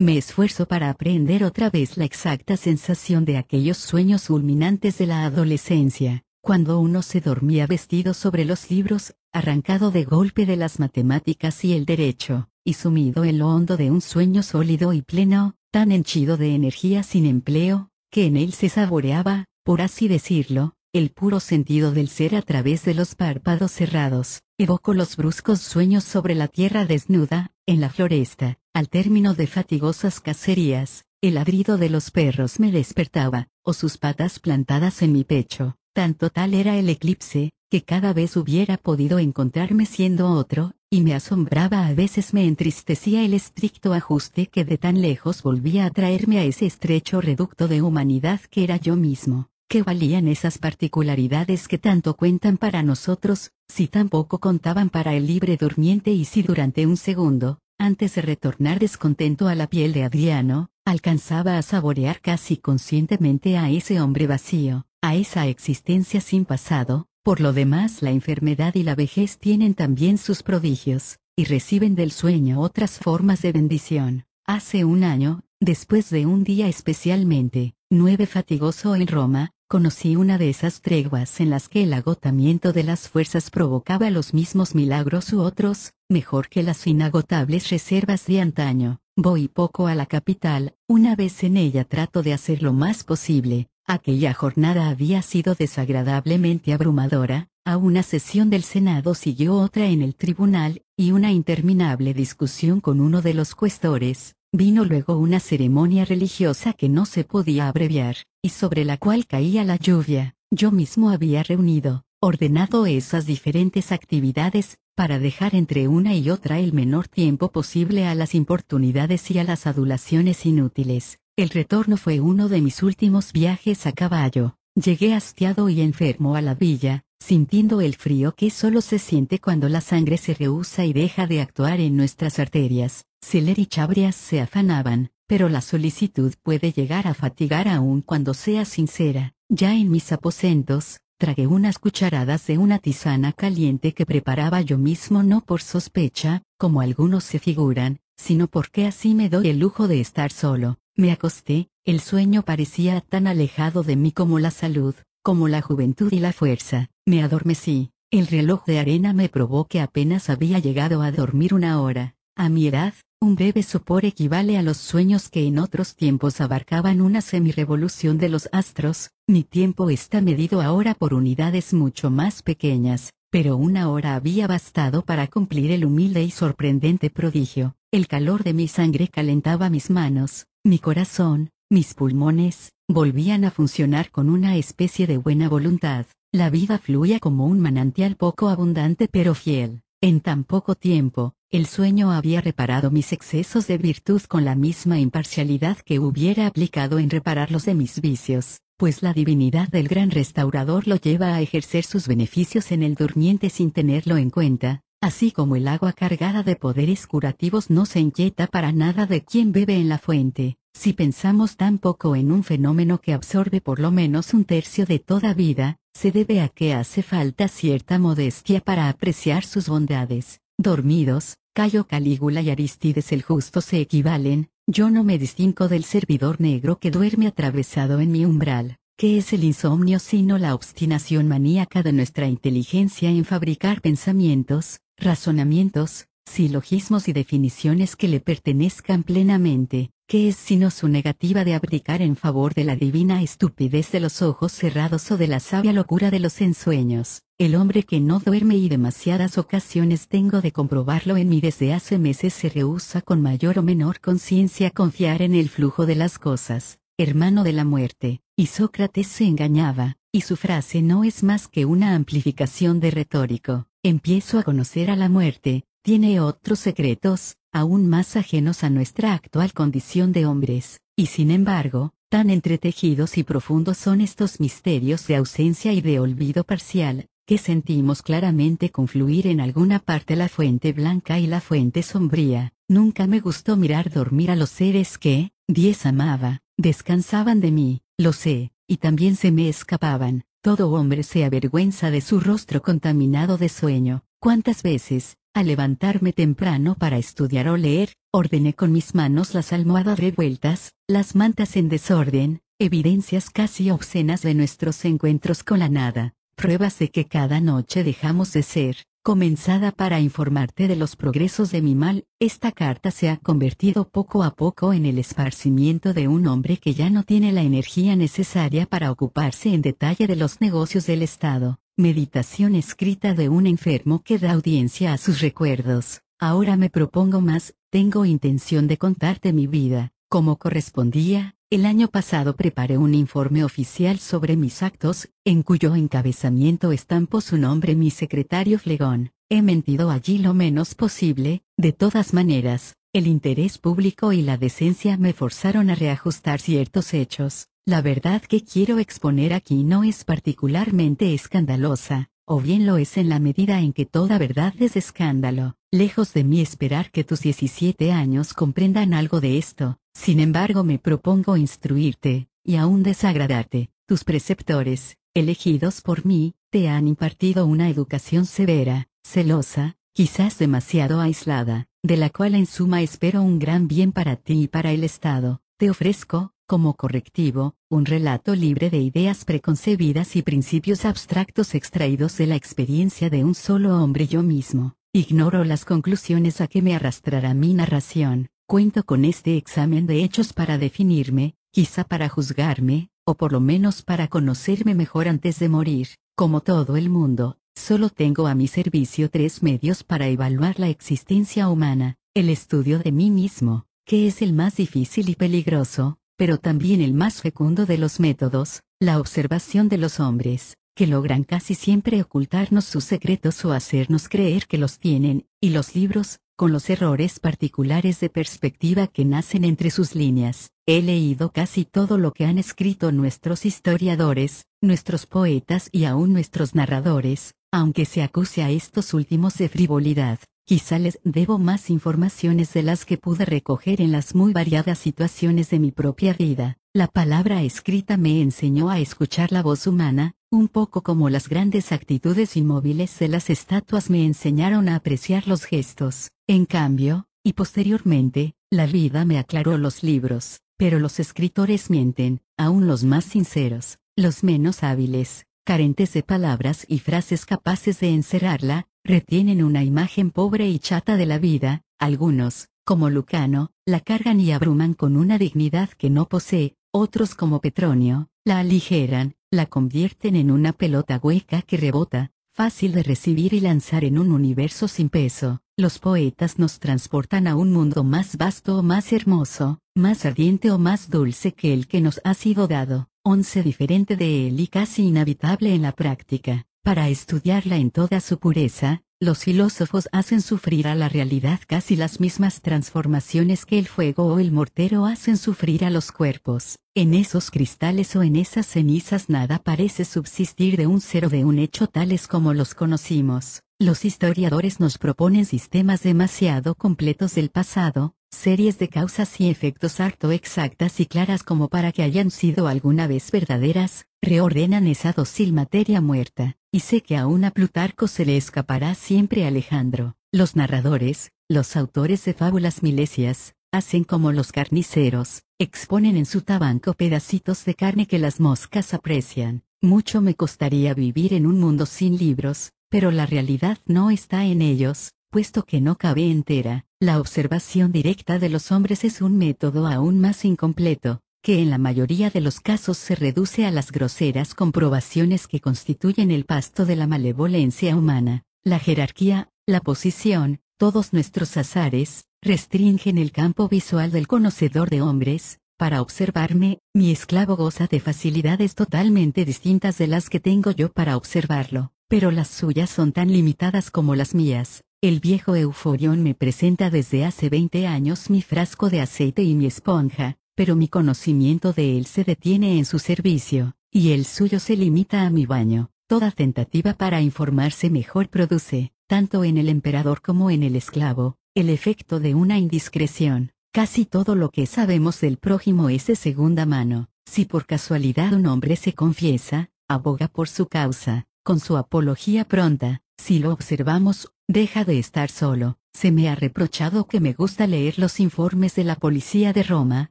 Me esfuerzo para aprender otra vez la exacta sensación de aquellos sueños fulminantes de la adolescencia, cuando uno se dormía vestido sobre los libros, arrancado de golpe de las matemáticas y el derecho, y sumido en lo hondo de un sueño sólido y pleno, tan henchido de energía sin empleo, que en él se saboreaba, por así decirlo, el puro sentido del ser a través de los párpados cerrados. Evoco los bruscos sueños sobre la tierra desnuda, en la floresta, al término de fatigosas cacerías, el ladrido de los perros me despertaba, o sus patas plantadas en mi pecho, tan total era el eclipse, que cada vez hubiera podido encontrarme siendo otro, y me asombraba a veces me entristecía el estricto ajuste que de tan lejos volvía a traerme a ese estrecho reducto de humanidad que era yo mismo. ¿Qué valían esas particularidades que tanto cuentan para nosotros, si tampoco contaban para el libre durmiente y si durante un segundo, antes de retornar descontento a la piel de Adriano, alcanzaba a saborear casi conscientemente a ese hombre vacío, a esa existencia sin pasado, por lo demás la enfermedad y la vejez tienen también sus prodigios, y reciben del sueño otras formas de bendición. Hace un año, después de un día especialmente, nueve fatigoso en Roma, conocí una de esas treguas en las que el agotamiento de las fuerzas provocaba los mismos milagros u otros, mejor que las inagotables reservas de antaño. Voy poco a la capital, una vez en ella trato de hacer lo más posible, Aquella jornada había sido desagradablemente abrumadora, a una sesión del Senado siguió otra en el tribunal, y una interminable discusión con uno de los cuestores, vino luego una ceremonia religiosa que no se podía abreviar, y sobre la cual caía la lluvia. Yo mismo había reunido, ordenado esas diferentes actividades, para dejar entre una y otra el menor tiempo posible a las importunidades y a las adulaciones inútiles. El retorno fue uno de mis últimos viajes a caballo. Llegué hastiado y enfermo a la villa, sintiendo el frío que solo se siente cuando la sangre se rehúsa y deja de actuar en nuestras arterias. Celer y Chabrias se afanaban, pero la solicitud puede llegar a fatigar aún cuando sea sincera. Ya en mis aposentos, tragué unas cucharadas de una tisana caliente que preparaba yo mismo no por sospecha, como algunos se figuran, sino porque así me doy el lujo de estar solo. Me acosté, el sueño parecía tan alejado de mí como la salud, como la juventud y la fuerza. Me adormecí, el reloj de arena me probó que apenas había llegado a dormir una hora. A mi edad, un breve sopor equivale a los sueños que en otros tiempos abarcaban una semirevolución de los astros, mi tiempo está medido ahora por unidades mucho más pequeñas, pero una hora había bastado para cumplir el humilde y sorprendente prodigio. El calor de mi sangre calentaba mis manos, mi corazón, mis pulmones, volvían a funcionar con una especie de buena voluntad. La vida fluía como un manantial poco abundante pero fiel. En tan poco tiempo, el sueño había reparado mis excesos de virtud con la misma imparcialidad que hubiera aplicado en reparar los de mis vicios, pues la divinidad del gran restaurador lo lleva a ejercer sus beneficios en el durmiente sin tenerlo en cuenta, Así como el agua cargada de poderes curativos no se inquieta para nada de quien bebe en la fuente, si pensamos tan poco en un fenómeno que absorbe por lo menos un tercio de toda vida, se debe a que hace falta cierta modestia para apreciar sus bondades. Dormidos, Cayo Calígula y Aristides el Justo se equivalen, yo no me distingo del servidor negro que duerme atravesado en mi umbral. ¿Qué es el insomnio sino la obstinación maníaca de nuestra inteligencia en fabricar pensamientos, razonamientos, silogismos y definiciones que le pertenezcan plenamente, que es sino su negativa de abdicar en favor de la divina estupidez de los ojos cerrados o de la sabia locura de los ensueños. El hombre que no duerme y demasiadas ocasiones tengo de comprobarlo en mí desde hace meses se rehúsa con mayor o menor conciencia confiar en el flujo de las cosas, hermano de la muerte, y Sócrates se engañaba, y su frase no es más que una amplificación de retórico. Empiezo a conocer a la muerte, tiene otros secretos, aún más ajenos a nuestra actual condición de hombres, y sin embargo, tan entretejidos y profundos son estos misterios de ausencia y de olvido parcial, que sentimos claramente confluir en alguna parte la fuente blanca y la fuente sombría. Nunca me gustó mirar dormir a los seres que, diez amaba, descansaban de mí, lo sé, y también se me escapaban. Todo hombre se avergüenza de su rostro contaminado de sueño. ¿Cuántas veces, al levantarme temprano para estudiar o leer, ordené con mis manos las almohadas revueltas, las mantas en desorden, evidencias casi obscenas de nuestros encuentros con la nada, pruebas de que cada noche dejamos de ser, comenzada para informarte de los progresos de mi mal, esta carta se ha convertido poco a poco en el esparcimiento de un hombre que ya no tiene la energía necesaria para ocuparse en detalle de los negocios del Estado. Meditación escrita de un enfermo que da audiencia a sus recuerdos. Ahora me propongo más, tengo intención de contarte mi vida, como correspondía, el año pasado preparé un informe oficial sobre mis actos, en cuyo encabezamiento estampo su nombre mi secretario Flegón. He mentido allí lo menos posible, de todas maneras, el interés público y la decencia me forzaron a reajustar ciertos hechos. La verdad que quiero exponer aquí no es particularmente escandalosa, o bien lo es en la medida en que toda verdad es escándalo. Lejos de mí esperar que tus 17 años comprendan algo de esto, sin embargo me propongo instruirte, y aún desagradarte. Tus preceptores, elegidos por mí, te han impartido una educación severa, celosa, quizás demasiado aislada, de la cual en suma espero un gran bien para ti y para el Estado. Te ofrezco, como correctivo, un relato libre de ideas preconcebidas y principios abstractos extraídos de la experiencia de un solo hombre yo mismo. Ignoro las conclusiones a que me arrastrará mi narración, Cuento con este examen de hechos para definirme, quizá para juzgarme, o por lo menos para conocerme mejor antes de morir. Como todo el mundo, solo tengo a mi servicio tres medios para evaluar la existencia humana, el estudio de mí mismo, que es el más difícil y peligroso, pero también el más fecundo de los métodos, la observación de los hombres, que logran casi siempre ocultarnos sus secretos o hacernos creer que los tienen, y los libros, con los errores particulares de perspectiva que nacen entre sus líneas. He leído casi todo lo que han escrito nuestros historiadores, nuestros poetas y aún nuestros narradores, aunque se acuse a estos últimos de frivolidad. Quizá les debo más informaciones de las que pude recoger en las muy variadas situaciones de mi propia vida. La palabra escrita me enseñó a escuchar la voz humana, un poco como las grandes actitudes inmóviles de las estatuas me enseñaron a apreciar los gestos. En cambio, y posteriormente, la vida me aclaró los libros, pero los escritores mienten, aún los más sinceros, los menos hábiles, carentes de palabras y frases capaces de encerrarla, retienen una imagen pobre y chata de la vida, algunos, como Lucano, la cargan y abruman con una dignidad que no posee, otros como Petronio, la aligeran, la convierten en una pelota hueca que rebota, fácil de recibir y lanzar en un universo sin peso. Los poetas nos transportan a un mundo más vasto o más hermoso, más ardiente o más dulce que el que nos ha sido dado, once diferente de él y casi inhabitable en la práctica. Para estudiarla en toda su pureza, los filósofos hacen sufrir a la realidad casi las mismas transformaciones que el fuego o el mortero hacen sufrir a los cuerpos. En esos cristales o en esas cenizas nada parece subsistir de un cero de un hecho tales como los conocimos. Los historiadores nos proponen sistemas demasiado completos del pasado, series de causas y efectos harto exactas y claras como para que hayan sido alguna vez verdaderas, reordenan esa dócil materia muerta, y sé que aún a Plutarco se le escapará siempre Alejandro. Los narradores, los autores de fábulas milesias, hacen como los carniceros, exponen en su tabanco pedacitos de carne que las moscas aprecian. Mucho me costaría vivir en un mundo sin libros, pero la realidad no está en ellos, puesto que no cabe entera. La observación directa de los hombres es un método aún más incompleto, que en la mayoría de los casos se reduce a las groseras comprobaciones que constituyen el pasto de la malevolencia humana. La jerarquía, la posición, todos nuestros azares, restringen el campo visual del conocedor de hombres, para observarme, mi esclavo goza de facilidades totalmente distintas de las que tengo yo para observarlo, pero las suyas son tan limitadas como las mías. El viejo Euforión me presenta desde hace 20 años mi frasco de aceite y mi esponja, pero mi conocimiento de él se detiene en su servicio, y el suyo se limita a mi baño. Toda tentativa para informarse mejor produce, tanto en el emperador como en el esclavo, el efecto de una indiscreción. Casi todo lo que sabemos del prójimo es de segunda mano. Si por casualidad un hombre se confiesa, aboga por su causa, con su apología pronta, si lo observamos, deja de estar solo. Se me ha reprochado que me gusta leer los informes de la policía de Roma,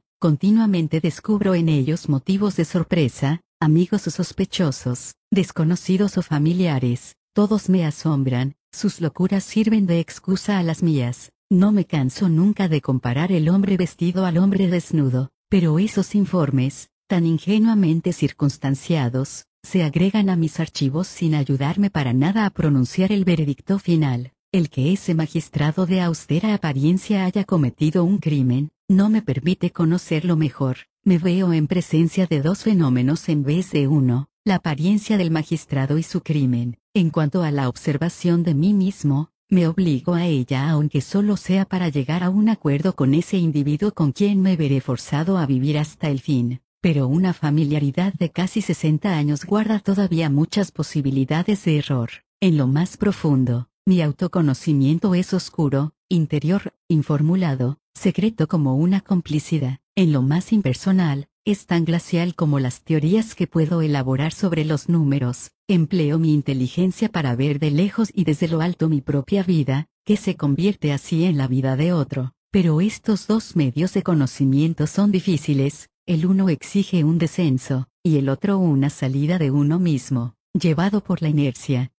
continuamente descubro en ellos motivos de sorpresa, amigos o sospechosos, desconocidos o familiares, todos me asombran, sus locuras sirven de excusa a las mías, no me canso nunca de comparar el hombre vestido al hombre desnudo, pero esos informes, tan ingenuamente circunstanciados, se agregan a mis archivos sin ayudarme para nada a pronunciar el veredicto final. El que ese magistrado de austera apariencia haya cometido un crimen, no me permite conocerlo mejor, me veo en presencia de dos fenómenos en vez de uno, la apariencia del magistrado y su crimen. En cuanto a la observación de mí mismo, me obligo a ella aunque solo sea para llegar a un acuerdo con ese individuo con quien me veré forzado a vivir hasta el fin. Pero una familiaridad de casi 60 años guarda todavía muchas posibilidades de error. En lo más profundo, mi autoconocimiento es oscuro, interior, informulado, secreto como una complicidad. En lo más impersonal, es tan glacial como las teorías que puedo elaborar sobre los números. Empleo mi inteligencia para ver de lejos y desde lo alto mi propia vida, que se convierte así en la vida de otro. Pero estos dos medios de conocimiento son difíciles, el uno exige un descenso, y el otro una salida de uno mismo. Llevado por la inercia,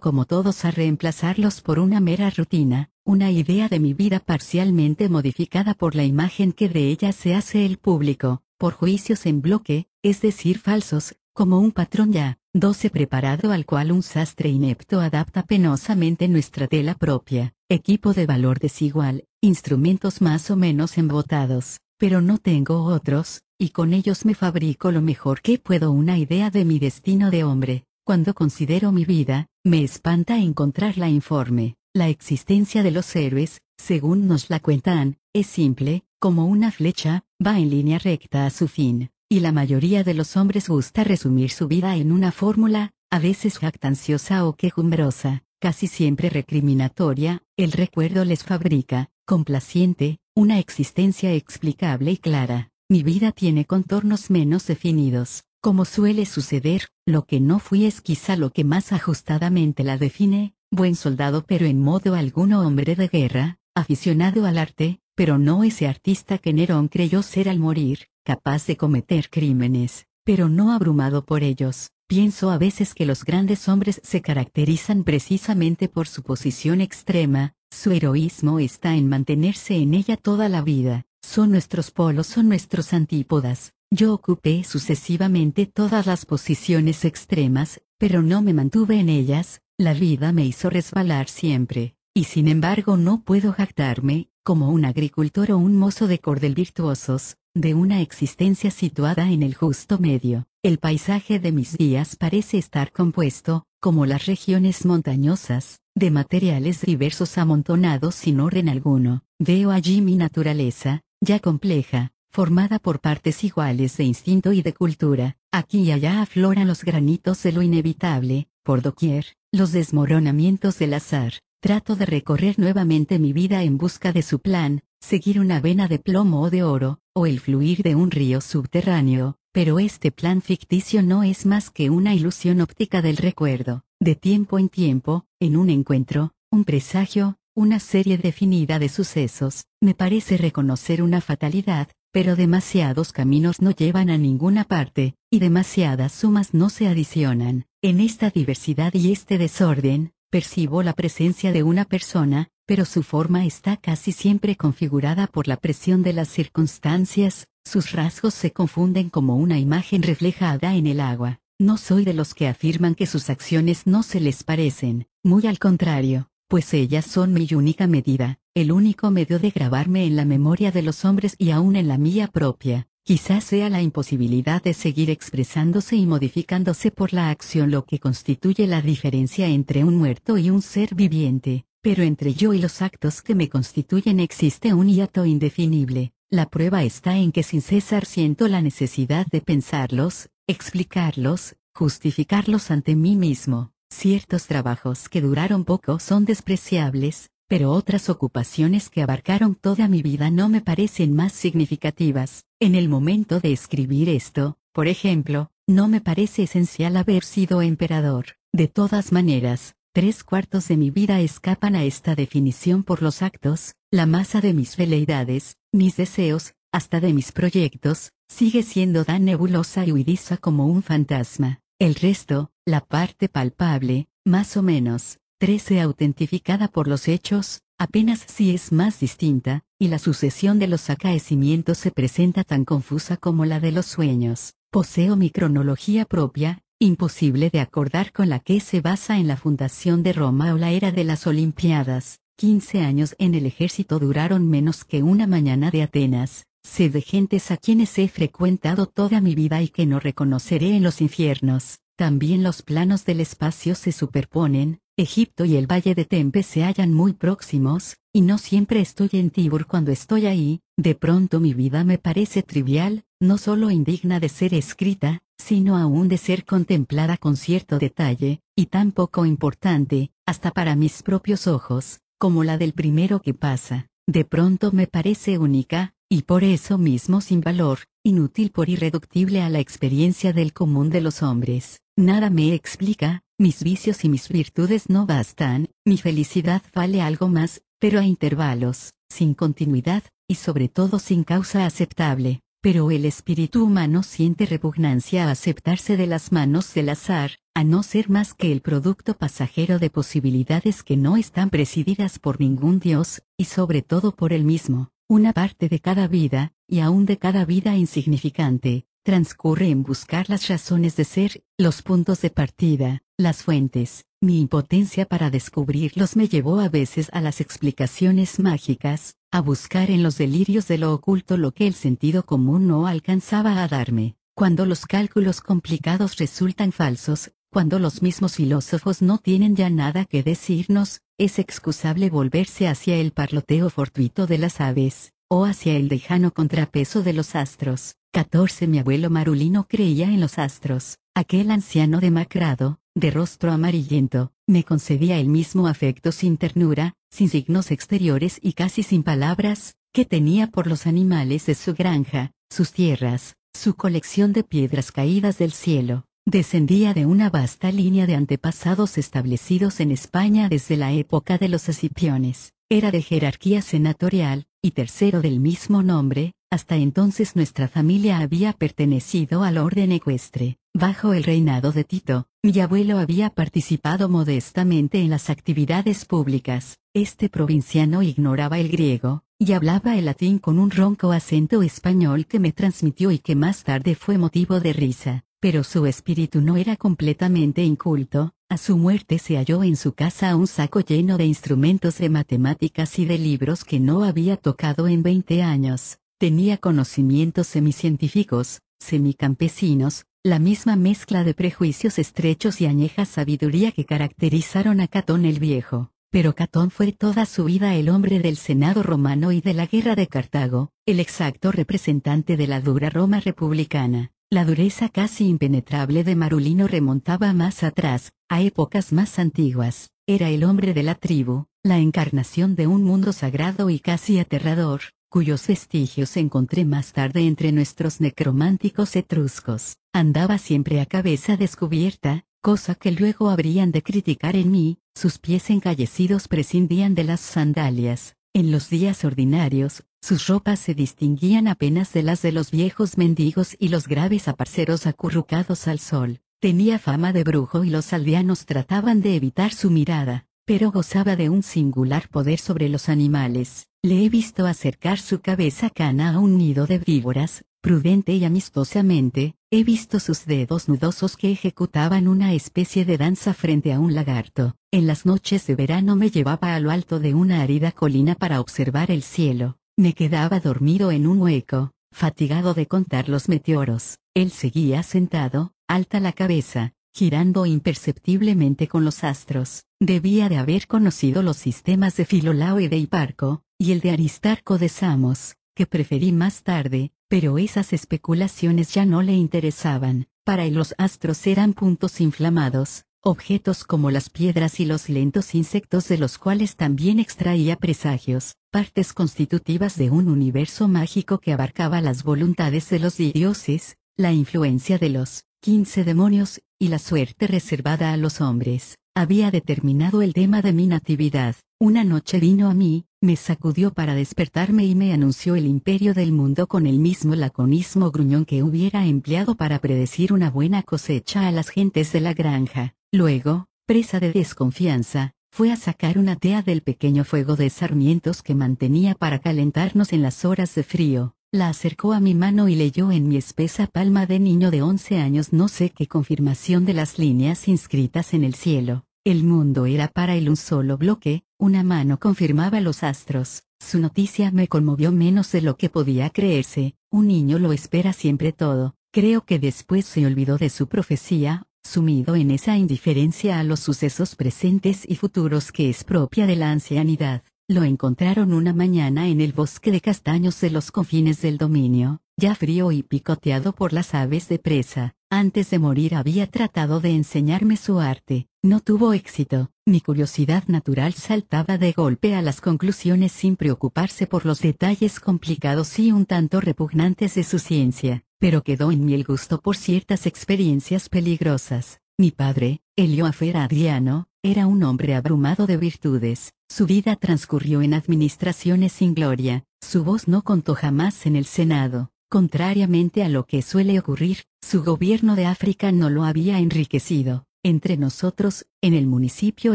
como todos a reemplazarlos por una mera rutina, una idea de mi vida parcialmente modificada por la imagen que de ella se hace el público, por juicios en bloque, es decir falsos, como un patrón ya, doce preparado al cual un sastre inepto adapta penosamente nuestra tela propia, equipo de valor desigual, instrumentos más o menos embotados, pero no tengo otros, y con ellos me fabrico lo mejor que puedo una idea de mi destino de hombre. Cuando considero mi vida, me espanta encontrarla informe. La existencia de los héroes, según nos la cuentan, es simple, como una flecha, va en línea recta a su fin, y la mayoría de los hombres gusta resumir su vida en una fórmula, a veces jactanciosa o quejumbrosa, casi siempre recriminatoria, el recuerdo les fabrica, complaciente, una existencia explicable y clara. Mi vida tiene contornos menos definidos, como suele suceder, lo que no fui es quizá lo que más ajustadamente la define, buen soldado pero en modo alguno hombre de guerra, aficionado al arte, pero no ese artista que Nerón creyó ser al morir, capaz de cometer crímenes, pero no abrumado por ellos. Pienso a veces que los grandes hombres se caracterizan precisamente por su posición extrema, su heroísmo está en mantenerse en ella toda la vida, son nuestros polos, son nuestros antípodas. Yo ocupé sucesivamente todas las posiciones extremas, pero no me mantuve en ellas, la vida me hizo resbalar siempre, y sin embargo no puedo jactarme, como un agricultor o un mozo de cordel virtuosos, de una existencia situada en el justo medio. El paisaje de mis días parece estar compuesto, como las regiones montañosas, de materiales diversos amontonados sin orden alguno. Veo allí mi naturaleza, ya compleja, formada por partes iguales de instinto y de cultura. Aquí y allá afloran los granitos de lo inevitable, por doquier, los desmoronamientos del azar, Trato de recorrer nuevamente mi vida en busca de su plan, seguir una vena de plomo o de oro, o el fluir de un río subterráneo, pero este plan ficticio no es más que una ilusión óptica del recuerdo. De tiempo en tiempo, en un encuentro, un presagio, una serie definida de sucesos, me parece reconocer una fatalidad, pero demasiados caminos no llevan a ninguna parte, y demasiadas sumas no se adicionan. En esta diversidad y este desorden, Percibo la presencia de una persona, pero su forma está casi siempre configurada por la presión de las circunstancias, sus rasgos se confunden como una imagen reflejada en el agua. No soy de los que afirman que sus acciones no se les parecen, muy al contrario, pues ellas son mi única medida, el único medio de grabarme en la memoria de los hombres y aún en la mía propia. Quizás sea la imposibilidad de seguir expresándose y modificándose por la acción lo que constituye la diferencia entre un muerto y un ser viviente, pero entre yo y los actos que me constituyen existe un hiato indefinible. La prueba está en que sin cesar siento la necesidad de pensarlos, explicarlos, justificarlos ante mí mismo. Ciertos trabajos que duraron poco son despreciables, pero otras ocupaciones que abarcaron toda mi vida no me parecen más significativas. En el momento de escribir esto, Por ejemplo, no me parece esencial haber sido emperador. De todas maneras, tres cuartos de mi vida escapan a esta definición por los actos, la masa de mis veleidades, mis deseos, hasta de mis proyectos, sigue siendo tan nebulosa y huidiza como un fantasma. El resto, la parte palpable, más o menos, trece autentificada por los hechos, apenas si es más distinta, y la sucesión de los acaecimientos se presenta tan confusa como la de los sueños. Poseo mi cronología propia, imposible de acordar con la que se basa en la fundación de Roma o la era de las Olimpiadas. Quince años en el ejército duraron menos que una mañana de Atenas. Sé de gentes a quienes he frecuentado toda mi vida y que no reconoceré en los infiernos. También los planos del espacio se superponen, Egipto y el valle de Tempe se hallan muy próximos, y no siempre estoy en Tibur cuando estoy ahí, de pronto mi vida me parece trivial, no solo indigna de ser escrita, sino aún de ser contemplada con cierto detalle, y tan poco importante, hasta para mis propios ojos, como la del primero que pasa, de pronto me parece única, y por eso mismo sin valor, inútil por irreductible a la experiencia del común de los hombres. Nada me explica, mis vicios y mis virtudes no bastan, mi felicidad vale algo más, pero a intervalos, sin continuidad, y sobre todo sin causa aceptable. Pero el espíritu humano siente repugnancia a aceptarse de las manos del azar, a no ser más que el producto pasajero de posibilidades que no están presididas por ningún Dios, y sobre todo por él mismo. Una parte de cada vida, y aún de cada vida insignificante, transcurre en buscar las razones de ser, los puntos de partida, las fuentes. Mi impotencia para descubrirlos me llevó a veces a las explicaciones mágicas, a buscar en los delirios de lo oculto lo que el sentido común no alcanzaba a darme. Cuando los cálculos complicados resultan falsos, cuando los mismos filósofos no tienen ya nada que decirnos, es excusable volverse hacia el parloteo fortuito de las aves, o hacia el lejano contrapeso de los astros. 14. Mi abuelo Marulino creía en los astros. Aquel anciano demacrado, de rostro amarillento, me concedía el mismo afecto sin ternura, sin signos exteriores y casi sin palabras, que tenía por los animales de su granja, sus tierras, su colección de piedras caídas del cielo. Descendía de una vasta línea de antepasados establecidos en España desde la época de los escipiones. Era de jerarquía senatorial, y tercero del mismo nombre, hasta entonces nuestra familia había pertenecido al orden ecuestre. Bajo el reinado de Tito, mi abuelo había participado modestamente en las actividades públicas. Este provinciano ignoraba el griego, y hablaba el latín con un ronco acento español que me transmitió y que más tarde fue motivo de risa. Pero su espíritu no era completamente inculto, a su muerte se halló en su casa un saco lleno de instrumentos de matemáticas y de libros que no había tocado en veinte años. Tenía conocimientos semicientíficos, semicampesinos, la misma mezcla de prejuicios estrechos y añeja sabiduría que caracterizaron a Catón el Viejo. Pero Catón fue toda su vida el hombre del Senado romano y de la guerra de Cartago, el exacto representante de la dura Roma republicana. La dureza casi impenetrable de Marulino remontaba más atrás, a épocas más antiguas. Era el hombre de la tribu, la encarnación de un mundo sagrado y casi aterrador, cuyos vestigios encontré más tarde entre nuestros necrománticos etruscos. Andaba siempre a cabeza descubierta, cosa que luego habrían de criticar en mí, sus pies encallecidos prescindían de las sandalias. En los días ordinarios, sus ropas se distinguían apenas de las de los viejos mendigos y los graves aparceros acurrucados al sol. Tenía fama de brujo y los aldeanos trataban de evitar su mirada, pero gozaba de un singular poder sobre los animales. Le he visto acercar su cabeza cana a un nido de víboras, prudente y amistosamente, he visto sus dedos nudosos que ejecutaban una especie de danza frente a un lagarto. En las noches de verano me llevaba a lo alto de una árida colina para observar el cielo. Me quedaba dormido en un hueco, fatigado de contar los meteoros. Él seguía sentado, alta la cabeza, girando imperceptiblemente con los astros. Debía de haber conocido los sistemas de Filolao y de Hiparco, y el de Aristarco de Samos, que preferí más tarde, pero esas especulaciones ya no le interesaban. Para él los astros eran puntos inflamados, objetos como las piedras y los lentos insectos de los cuales también extraía presagios, partes constitutivas de un universo mágico que abarcaba las voluntades de los dioses, la influencia de los 15 demonios, y la suerte reservada a los hombres, había determinado el tema de mi natividad. Una noche vino a mí, me sacudió para despertarme y me anunció el imperio del mundo con el mismo laconismo gruñón que hubiera empleado para predecir una buena cosecha a las gentes de la granja. Luego, presa de desconfianza, fue a sacar una tea del pequeño fuego de sarmientos que mantenía para calentarnos en las horas de frío. La acercó a mi mano y leyó en mi espesa palma de niño de 11 años no sé qué confirmación de las líneas inscritas en el cielo. El mundo era para él un solo bloque, una mano confirmaba los astros. Su noticia me conmovió menos de lo que podía creerse, un niño lo espera siempre todo. Creo que después se olvidó de su profecía, sumido en esa indiferencia a los sucesos presentes y futuros que es propia de la ancianidad. Lo encontraron una mañana en el bosque de castaños de los confines del dominio, ya frío y picoteado por las aves de presa. Antes de morir había tratado de enseñarme su arte. No tuvo éxito. Mi curiosidad natural saltaba de golpe a las conclusiones sin preocuparse por los detalles complicados y un tanto repugnantes de su ciencia, pero quedó en mí el gusto por ciertas experiencias peligrosas. Mi padre, Elioafer Adriano, era un hombre abrumado de virtudes, su vida transcurrió en administraciones sin gloria, su voz no contó jamás en el Senado, contrariamente a lo que suele ocurrir, su gobierno de África no lo había enriquecido. Entre nosotros, en el municipio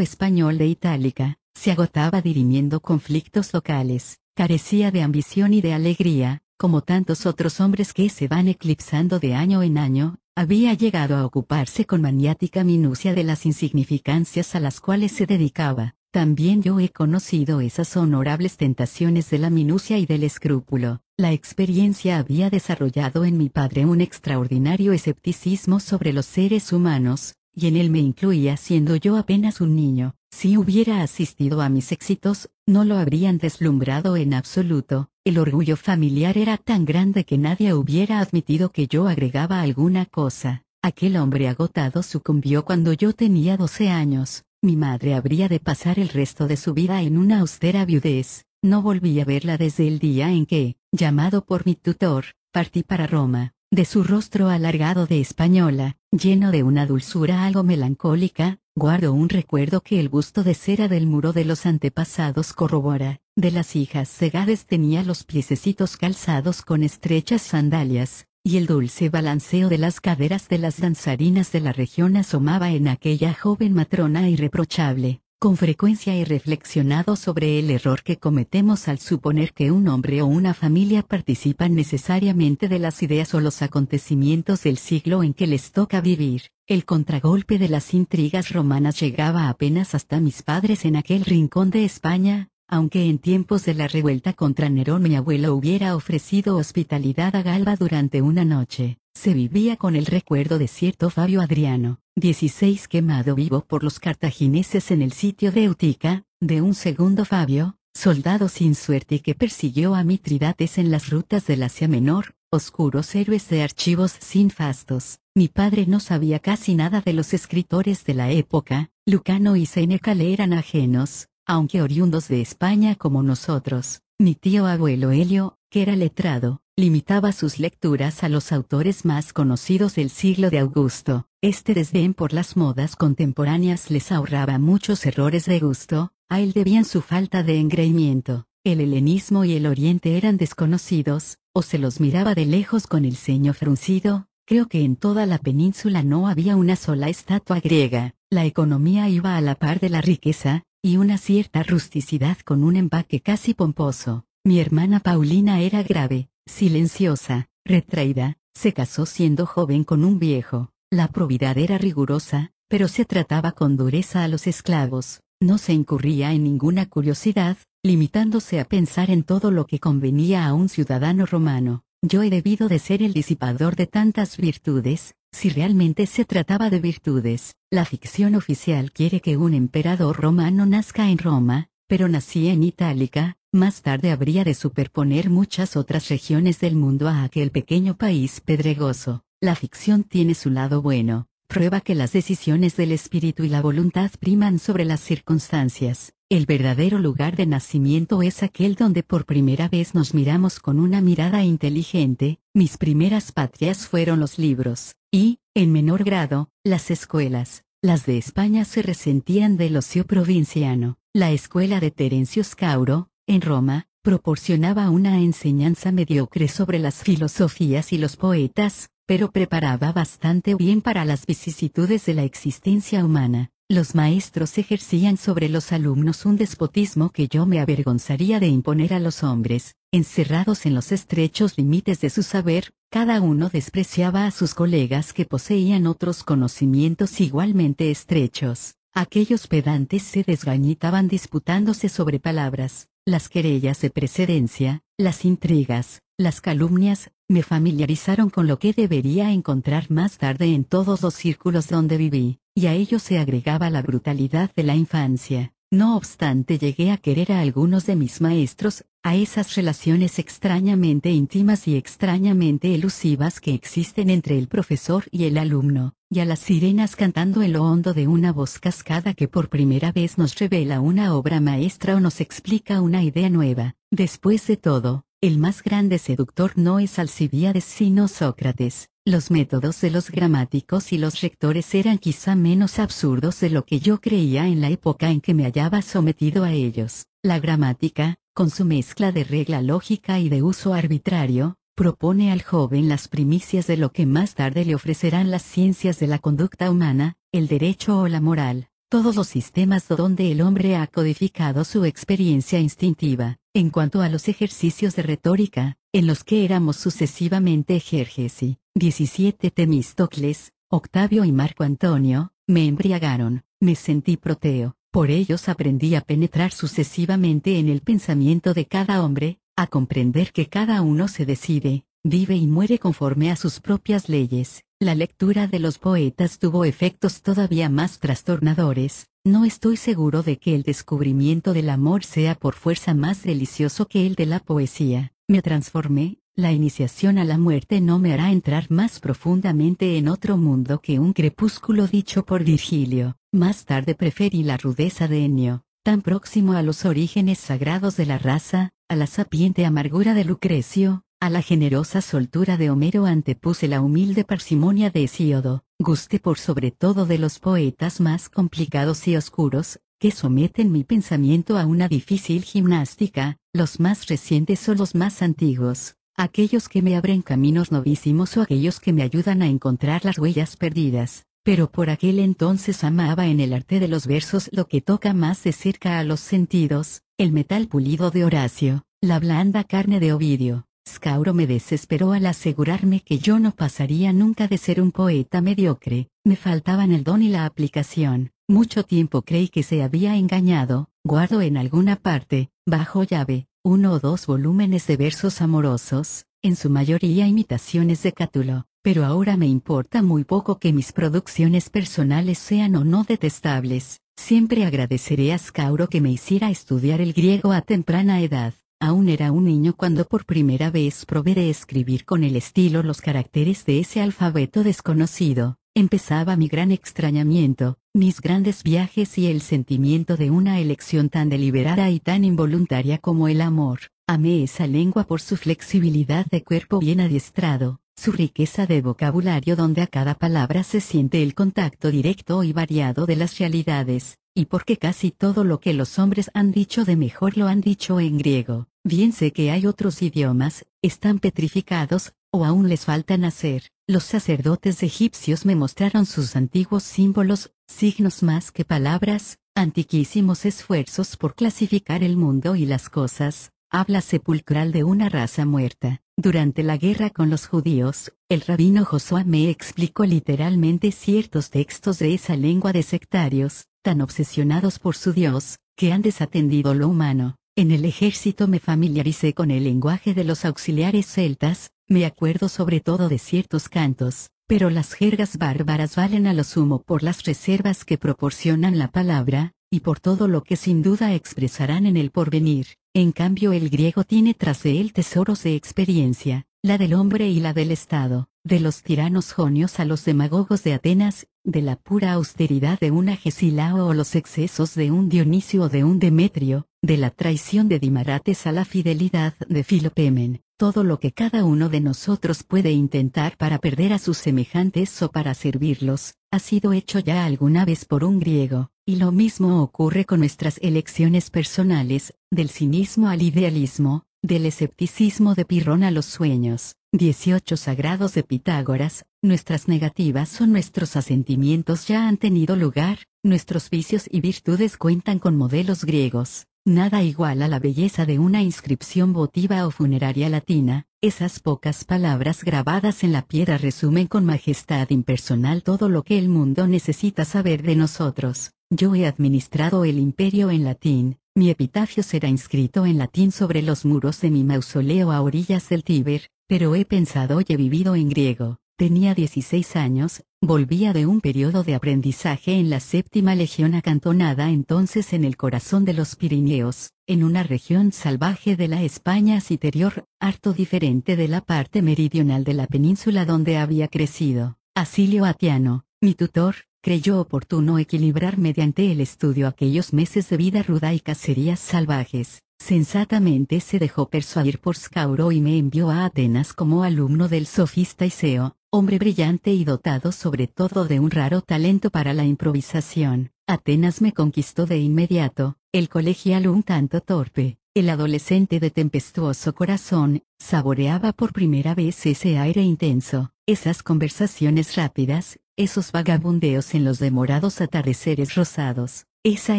español de Itálica, se agotaba dirimiendo conflictos locales, carecía de ambición y de alegría, como tantos otros hombres que se van eclipsando de año en año, había llegado a ocuparse con maniática minucia de las insignificancias a las cuales se dedicaba. También yo he conocido esas honorables tentaciones de la minucia y del escrúpulo. La experiencia había desarrollado en mi padre un extraordinario escepticismo sobre los seres humanos, y en él me incluía siendo yo apenas un niño. Si hubiera asistido a mis éxitos, no lo habrían deslumbrado en absoluto, el orgullo familiar era tan grande que nadie hubiera admitido que yo agregaba alguna cosa. Aquel hombre agotado sucumbió cuando yo tenía 12 años, mi madre habría de pasar el resto de su vida en una austera viudez, no volví a verla desde el día en que, llamado por mi tutor, partí para Roma. De su rostro alargado de española, lleno de una dulzura algo melancólica, guardo un recuerdo que el busto de cera del muro de los antepasados corrobora. De las hijas Segades tenía los piececitos calzados con estrechas sandalias, y el dulce balanceo de las caderas de las danzarinas de la región asomaba en aquella joven matrona irreprochable. Con frecuencia he reflexionado sobre el error que cometemos al suponer que un hombre o una familia participan necesariamente de las ideas o los acontecimientos del siglo en que les toca vivir. El contragolpe de las intrigas romanas llegaba apenas hasta mis padres en aquel rincón de España, aunque en tiempos de la revuelta contra Nerón mi abuelo hubiera ofrecido hospitalidad a Galba durante una noche, se vivía con el recuerdo de cierto Fabio Adriano, 16 quemado vivo por los cartagineses en el sitio de Utica, de un segundo Fabio, soldado sin suerte que persiguió a Mitridates en las rutas del Asia Menor, oscuros héroes de archivos sin fastos. Mi padre no sabía casi nada de los escritores de la época, Lucano y Seneca le eran ajenos, aunque oriundos de España como nosotros. Mi tío abuelo Helio, que era letrado, limitaba sus lecturas a los autores más conocidos del siglo de Augusto. Este desdén por las modas contemporáneas les ahorraba muchos errores de gusto, a él debían su falta de engreimiento. El helenismo y el oriente eran desconocidos, o se los miraba de lejos con el ceño fruncido. Creo que en toda la península no había una sola estatua griega. La economía iba a la par de la riqueza, y una cierta rusticidad con un empaque casi pomposo. Mi hermana Paulina era grave, silenciosa, retraída, se casó siendo joven con un viejo. La probidad era rigurosa, pero se trataba con dureza a los esclavos, no se incurría en ninguna curiosidad, limitándose a pensar en todo lo que convenía a un ciudadano romano. Yo he debido de ser el disipador de tantas virtudes, si realmente se trataba de virtudes. La ficción oficial quiere que un emperador romano nazca en Roma, pero nací en Itálica, más tarde habría de superponer muchas otras regiones del mundo a aquel pequeño país pedregoso. La ficción tiene su lado bueno, prueba que las decisiones del espíritu y la voluntad priman sobre las circunstancias. El verdadero lugar de nacimiento es aquel donde por primera vez nos miramos con una mirada inteligente, mis primeras patrias fueron los libros, y, en menor grado, las escuelas. Las de España se resentían del ocio provinciano. La escuela de Terencio Scauro, en Roma, proporcionaba una enseñanza mediocre sobre las filosofías y los poetas, pero preparaba bastante bien para las vicisitudes de la existencia humana. Los maestros ejercían sobre los alumnos un despotismo que yo me avergonzaría de imponer a los hombres, encerrados en los estrechos límites de su saber, cada uno despreciaba a sus colegas que poseían otros conocimientos igualmente estrechos. Aquellos pedantes se desgañitaban disputándose sobre palabras, las querellas de precedencia, las intrigas, las calumnias, me familiarizaron con lo que debería encontrar más tarde en todos los círculos donde viví, y a ello se agregaba la brutalidad de la infancia. No obstante llegué a querer a algunos de mis maestros, a esas relaciones extrañamente íntimas y extrañamente elusivas que existen entre el profesor y el alumno, y a las sirenas cantando en lo hondo de una voz cascada que por primera vez nos revela una obra maestra o nos explica una idea nueva. Después de todo, el más grande seductor no es Alcibiades sino Sócrates, los métodos de los gramáticos y los rectores eran quizá menos absurdos de lo que yo creía en la época en que me hallaba sometido a ellos. La gramática, con su mezcla de regla lógica y de uso arbitrario, propone al joven las primicias de lo que más tarde le ofrecerán las ciencias de la conducta humana, el derecho o la moral, todos los sistemas donde el hombre ha codificado su experiencia instintiva. En cuanto a los ejercicios de retórica, en los que éramos sucesivamente ejergesi, 17 Temístocles, Octavio y Marco Antonio, me embriagaron, me sentí proteo, por ellos aprendí a penetrar sucesivamente en el pensamiento de cada hombre, a comprender que cada uno se decide, vive y muere conforme a sus propias leyes. La lectura de los poetas tuvo efectos todavía más trastornadores, no estoy seguro de que el descubrimiento del amor sea por fuerza más delicioso que el de la poesía. Me transformé, la iniciación a la muerte no me hará entrar más profundamente en otro mundo que un crepúsculo dicho por Virgilio. Más tarde preferí la rudeza de Ennio, tan próximo a los orígenes sagrados de la raza, a la sapiente amargura de Lucrecio, a la generosa soltura de Homero antepuse la humilde parsimonia de Hesíodo, gusté por sobre todo de los poetas más complicados y oscuros, que someten mi pensamiento a una difícil gimnástica, los más recientes o los más antiguos aquellos que me abren caminos novísimos o aquellos que me ayudan a encontrar las huellas perdidas. Pero por aquel entonces amaba en el arte de los versos lo que toca más de cerca a los sentidos, el metal pulido de Horacio, la blanda carne de Ovidio. Scauro me desesperó al asegurarme que yo no pasaría nunca de ser un poeta mediocre, me faltaban el don y la aplicación. Mucho tiempo creí que se había engañado, guardo en alguna parte, bajo llave, uno o dos volúmenes de versos amorosos, en su mayoría imitaciones de Cátulo, pero ahora me importa muy poco que mis producciones personales sean o no detestables. Siempre agradeceré a Scauro que me hiciera estudiar el griego a temprana edad. Aún era un niño cuando por primera vez probé de escribir con el estilo los caracteres de ese alfabeto desconocido. Empezaba mi gran extrañamiento, mis grandes viajes y el sentimiento de una elección tan deliberada y tan involuntaria como el amor. Amé esa lengua por su flexibilidad de cuerpo bien adiestrado, su riqueza de vocabulario donde a cada palabra se siente el contacto directo y variado de las realidades, y porque casi todo lo que los hombres han dicho de mejor lo han dicho en griego. Bien sé que hay otros idiomas, están petrificados, o aún les falta nacer. Los sacerdotes egipcios me mostraron sus antiguos símbolos, signos más que palabras, antiquísimos esfuerzos por clasificar el mundo y las cosas, habla sepulcral de una raza muerta. Durante la guerra con los judíos, el rabino Josué me explicó literalmente ciertos textos de esa lengua de sectarios, tan obsesionados por su Dios, que han desatendido lo humano. En el ejército me familiaricé con el lenguaje de los auxiliares celtas, me acuerdo sobre todo de ciertos cantos, pero las jergas bárbaras valen a lo sumo por las reservas que proporcionan la palabra, y por todo lo que sin duda expresarán en el porvenir. En cambio el griego tiene tras de él tesoros de experiencia, la del hombre y la del Estado, de los tiranos jonios a los demagogos de Atenas, de la pura austeridad de un Agesilao o los excesos de un Dionisio o de un Demetrio, de la traición de Dimarates a la fidelidad de Filopemen, todo lo que cada uno de nosotros puede intentar para perder a sus semejantes o para servirlos, ha sido hecho ya alguna vez por un griego, y lo mismo ocurre con nuestras elecciones personales, del cinismo al idealismo, del escepticismo de Pirrón a los sueños. 18 sagrados de Pitágoras, nuestras negativas o nuestros asentimientos ya han tenido lugar, nuestros vicios y virtudes cuentan con modelos griegos, nada igual a la belleza de una inscripción votiva o funeraria latina, esas pocas palabras grabadas en la piedra resumen con majestad impersonal todo lo que el mundo necesita saber de nosotros. Yo he administrado el imperio en latín, mi epitafio será inscrito en latín sobre los muros de mi mausoleo a orillas del Tíber, pero he pensado y he vivido en griego. Tenía 16 años, volvía de un periodo de aprendizaje en la séptima legión acantonada entonces en el corazón de los Pirineos, en una región salvaje de la España citerior, harto diferente de la parte meridional de la península donde había crecido. Asilio Atiano, mi tutor, creyó oportuno equilibrar mediante el estudio aquellos meses de vida ruda y cacerías salvajes. Sensatamente se dejó persuadir por Scauro y me envió a Atenas como alumno del sofista Iseo, hombre brillante y dotado sobre todo de un raro talento para la improvisación. Atenas me conquistó de inmediato, el colegial un tanto torpe, el adolescente de tempestuoso corazón, saboreaba por primera vez ese aire intenso, esas conversaciones rápidas, esos vagabundeos en los demorados atardeceres rosados, esa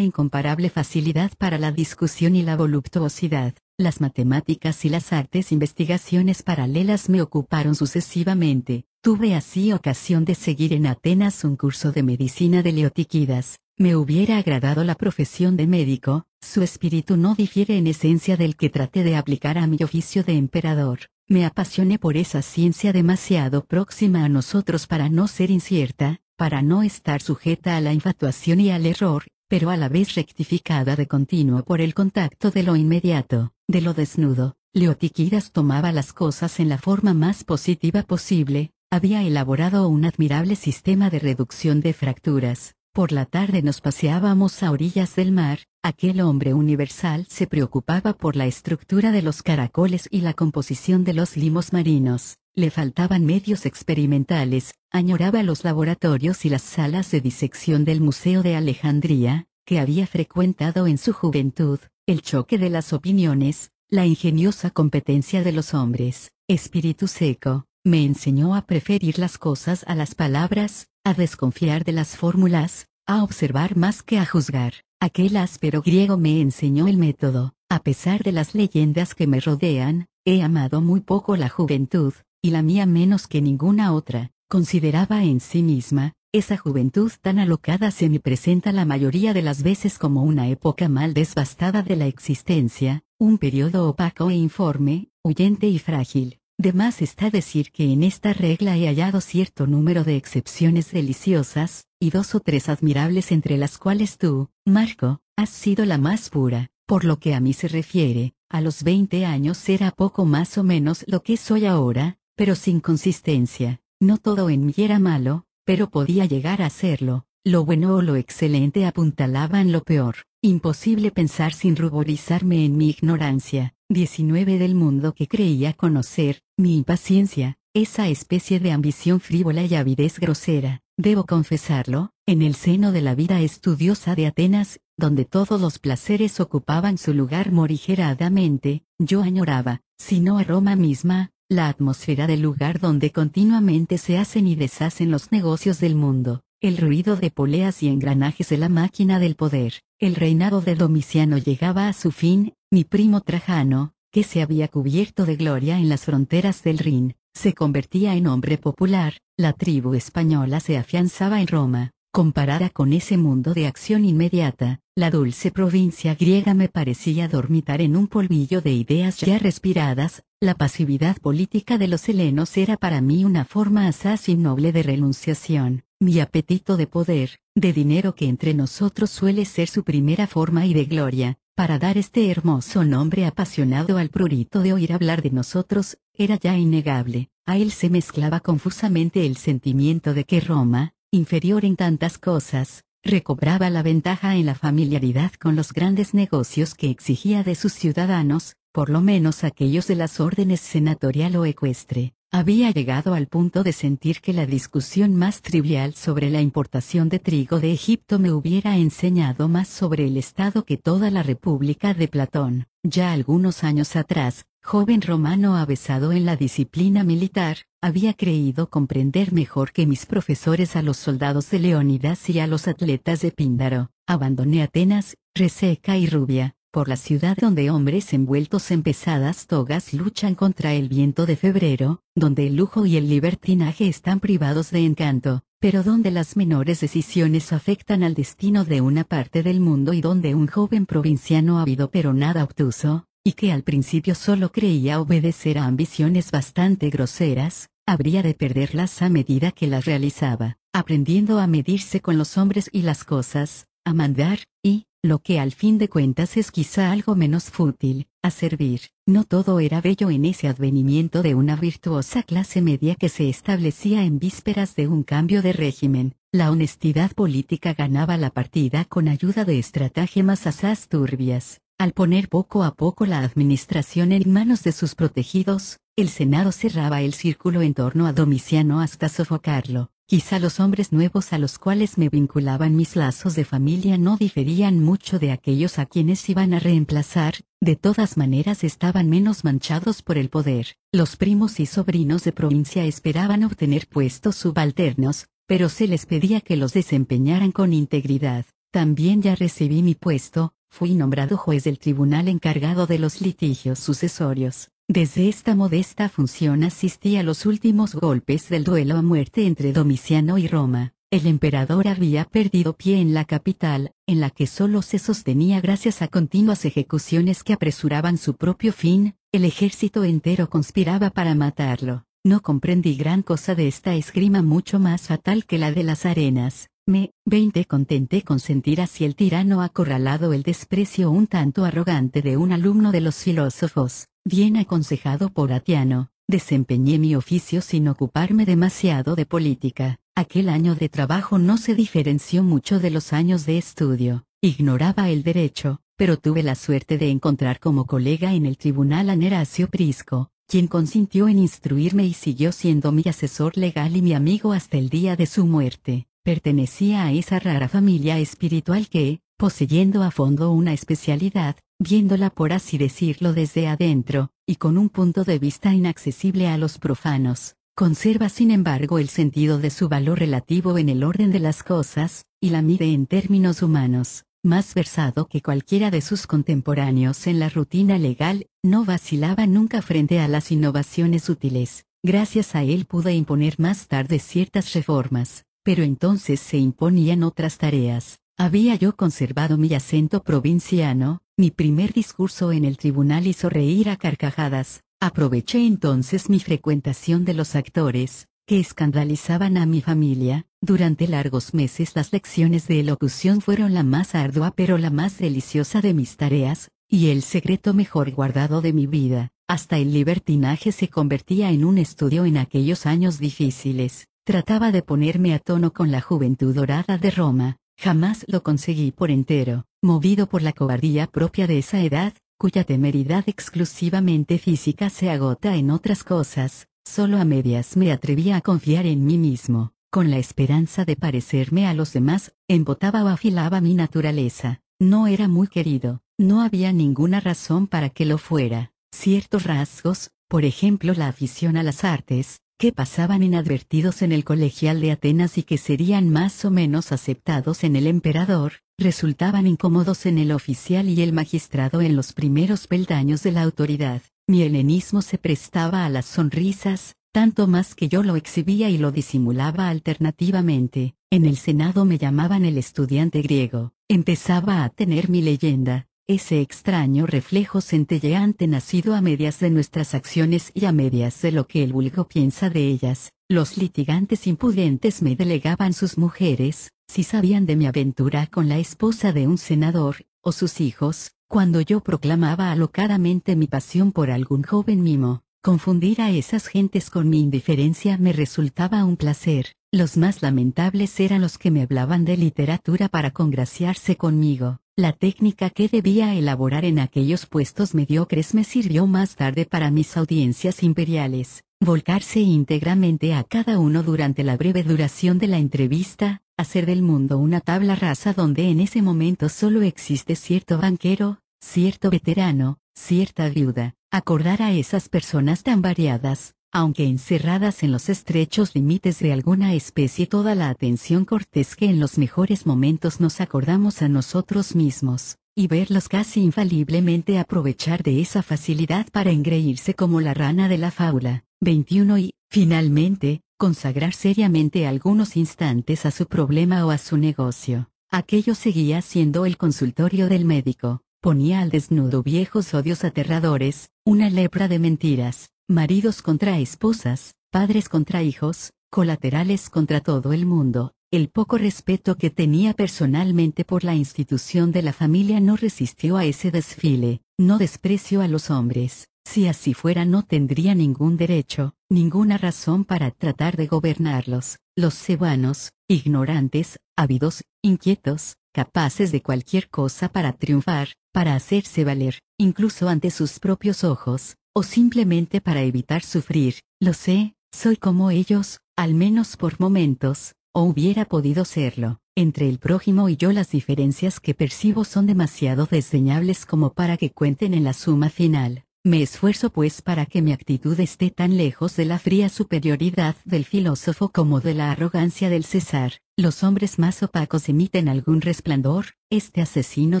incomparable facilidad para la discusión y la voluptuosidad, las matemáticas y las artes investigaciones paralelas me ocuparon sucesivamente, Tuve así ocasión de seguir en Atenas un curso de medicina de Leotiquidas. Me hubiera agradado la profesión de médico, su espíritu no difiere en esencia del que traté de aplicar a mi oficio de emperador. Me apasioné por esa ciencia demasiado próxima a nosotros para no ser incierta, para no estar sujeta a la infatuación y al error, pero a la vez rectificada de continuo por el contacto de lo inmediato, de lo desnudo. Leotiquidas tomaba las cosas en la forma más positiva posible, había elaborado un admirable sistema de reducción de fracturas. Por la tarde nos paseábamos a orillas del mar, aquel hombre universal se preocupaba por la estructura de los caracoles y la composición de los limos marinos, le faltaban medios experimentales, añoraba los laboratorios y las salas de disección del Museo de Alejandría, que había frecuentado en su juventud, el choque de las opiniones, la ingeniosa competencia de los hombres, espíritu seco, me enseñó a preferir las cosas a las palabras, a desconfiar de las fórmulas, a observar más que a juzgar. Aquel áspero griego me enseñó el método. A pesar de las leyendas que me rodean, he amado muy poco la juventud, y la mía menos que ninguna otra. Consideraba en sí misma, esa juventud tan alocada se me presenta la mayoría de las veces como una época mal desbastada de la existencia, un periodo opaco e informe, huyente y frágil. De más está decir que en esta regla he hallado cierto número de excepciones deliciosas, y dos o tres admirables entre las cuales tú, Marco, has sido la más pura. Por lo que a mí se refiere, a los 20 años era poco más o menos lo que soy ahora, pero sin consistencia. No todo en mí era malo, pero podía llegar a serlo. Lo bueno o lo excelente apuntalaban lo peor. Imposible pensar sin ruborizarme en mi ignorancia. 19 del mundo que creía conocer, mi impaciencia, esa especie de ambición frívola y avidez grosera, debo confesarlo, en el seno de la vida estudiosa de Atenas, donde todos los placeres ocupaban su lugar morigeradamente, yo añoraba, si no a Roma misma, la atmósfera del lugar donde continuamente se hacen y deshacen los negocios del mundo, el ruido de poleas y engranajes de la máquina del poder. El reinado de Domiciano llegaba a su fin, mi primo Trajano, que se había cubierto de gloria en las fronteras del Rin, se convertía en hombre popular, la tribu española se afianzaba en Roma. Comparada con ese mundo de acción inmediata, la dulce provincia griega me parecía dormitar en un polvillo de ideas ya respiradas, la pasividad política de los helenos era para mí una forma asaz y noble de renunciación, mi apetito de poder, de dinero que entre nosotros suele ser su primera forma y de gloria, para dar este hermoso nombre apasionado al prurito de oír hablar de nosotros, era ya innegable, a él se mezclaba confusamente el sentimiento de que Roma, inferior en tantas cosas, recobraba la ventaja en la familiaridad con los grandes negocios que exigía de sus ciudadanos, por lo menos aquellos de las órdenes senatorial o ecuestre. Había llegado al punto de sentir que la discusión más trivial sobre la importación de trigo de Egipto me hubiera enseñado más sobre el Estado que toda la República de Platón. Ya algunos años atrás, joven romano avesado en la disciplina militar, había creído comprender mejor que mis profesores a los soldados de Leónidas y a los atletas de Píndaro. Abandoné Atenas, reseca y rubia, por la ciudad donde hombres envueltos en pesadas togas luchan contra el viento de febrero, donde el lujo y el libertinaje están privados de encanto, pero donde las menores decisiones afectan al destino de una parte del mundo y donde un joven provinciano ávido pero nada obtuso, y que al principio solo creía obedecer a ambiciones bastante groseras, habría de perderlas a medida que las realizaba, aprendiendo a medirse con los hombres y las cosas, a mandar, y, lo que al fin de cuentas es quizá algo menos fútil, a servir. No todo era bello en ese advenimiento de una virtuosa clase media que se establecía en vísperas de un cambio de régimen. La honestidad política ganaba la partida con ayuda de estratagemas asaz turbias. Al poner poco a poco la administración en manos de sus protegidos, el Senado cerraba el círculo en torno a Domiciano hasta sofocarlo. Quizá los hombres nuevos a los cuales me vinculaban mis lazos de familia no diferían mucho de aquellos a quienes iban a reemplazar, de todas maneras estaban menos manchados por el poder. Los primos y sobrinos de provincia esperaban obtener puestos subalternos, pero se les pedía que los desempeñaran con integridad. También ya recibí mi puesto, fui nombrado juez del tribunal encargado de los litigios sucesorios. Desde esta modesta función asistí a los últimos golpes del duelo a muerte entre Domiciano y Roma. El emperador había perdido pie en la capital, en la que solo se sostenía gracias a continuas ejecuciones que apresuraban su propio fin, el ejército entero conspiraba para matarlo. No comprendí gran cosa de esta esgrima mucho más fatal que la de las arenas. Me, 20 contenté con sentir así el tirano acorralado el desprecio un tanto arrogante de un alumno de los filósofos, bien aconsejado por Atiano, desempeñé mi oficio sin ocuparme demasiado de política. Aquel año de trabajo no se diferenció mucho de los años de estudio. Ignoraba el derecho, pero tuve la suerte de encontrar como colega en el tribunal a Neracio Prisco, quien consintió en instruirme y siguió siendo mi asesor legal y mi amigo hasta el día de su muerte. Pertenecía a esa rara familia espiritual que, poseyendo a fondo una especialidad, viéndola por así decirlo desde adentro, y con un punto de vista inaccesible a los profanos, conserva sin embargo el sentido de su valor relativo en el orden de las cosas, y la mide en términos humanos, más versado que cualquiera de sus contemporáneos en la rutina legal, no vacilaba nunca frente a las innovaciones útiles. Gracias a él pude imponer más tarde ciertas reformas, pero entonces se imponían otras tareas. Había yo conservado mi acento provinciano, mi primer discurso en el tribunal hizo reír a carcajadas, aproveché entonces mi frecuentación de los actores, que escandalizaban a mi familia, durante largos meses las lecciones de elocución fueron la más ardua pero la más deliciosa de mis tareas, y el secreto mejor guardado de mi vida, hasta el libertinaje se convertía en un estudio en aquellos años difíciles. Trataba de ponerme a tono con la juventud dorada de Roma, jamás lo conseguí por entero, movido por la cobardía propia de esa edad, cuya temeridad exclusivamente física se agota en otras cosas, solo a medias me atrevía a confiar en mí mismo, con la esperanza de parecerme a los demás, embotaba o afilaba mi naturaleza, no era muy querido, no había ninguna razón para que lo fuera, ciertos rasgos, por ejemplo la afición a las artes, que pasaban inadvertidos en el colegial de Atenas y que serían más o menos aceptados en el emperador, resultaban incómodos en el oficial y el magistrado en los primeros peldaños de la autoridad. Mi helenismo se prestaba a las sonrisas, tanto más que yo lo exhibía y lo disimulaba alternativamente. En el Senado me llamaban el estudiante griego. Empezaba a tener mi leyenda, ese extraño reflejo centelleante nacido a medias de nuestras acciones y a medias de lo que el vulgo piensa de ellas. Los litigantes impudentes me delegaban sus mujeres, si sabían de mi aventura con la esposa de un senador, o sus hijos, cuando yo proclamaba alocadamente mi pasión por algún joven mimo. Confundir a esas gentes con mi indiferencia me resultaba un placer. Los más lamentables eran los que me hablaban de literatura para congraciarse conmigo. La técnica que debía elaborar en aquellos puestos mediocres me sirvió más tarde para mis audiencias imperiales. Volcarse íntegramente a cada uno durante la breve duración de la entrevista, hacer del mundo una tabla rasa donde en ese momento solo existe cierto banquero, cierto veterano, cierta viuda, acordar a esas personas tan variadas, aunque encerradas en los estrechos límites de alguna especie toda la atención cortés que en los mejores momentos nos acordamos a nosotros mismos, y verlos casi infaliblemente aprovechar de esa facilidad para engreírse como la rana de la fábula. 21 y, finalmente, consagrar seriamente algunos instantes a su problema o a su negocio. Aquello seguía siendo el consultorio del médico, ponía al desnudo viejos odios aterradores, una lepra de mentiras, maridos contra esposas, padres contra hijos, colaterales contra todo el mundo. El poco respeto que tenía personalmente por la institución de la familia no resistió a ese desfile, no desprecio a los hombres, si así fuera no tendría ningún derecho, ninguna razón para tratar de gobernarlos, los cebanos, ignorantes, ávidos, inquietos, capaces de cualquier cosa para triunfar, para hacerse valer, incluso ante sus propios ojos, o simplemente para evitar sufrir, lo sé, soy como ellos, al menos por momentos, o hubiera podido serlo. Entre el prójimo y yo las diferencias que percibo son demasiado desdeñables como para que cuenten en la suma final. Me esfuerzo pues para que mi actitud esté tan lejos de la fría superioridad del filósofo como de la arrogancia del César. Los hombres más opacos emiten algún resplandor, este asesino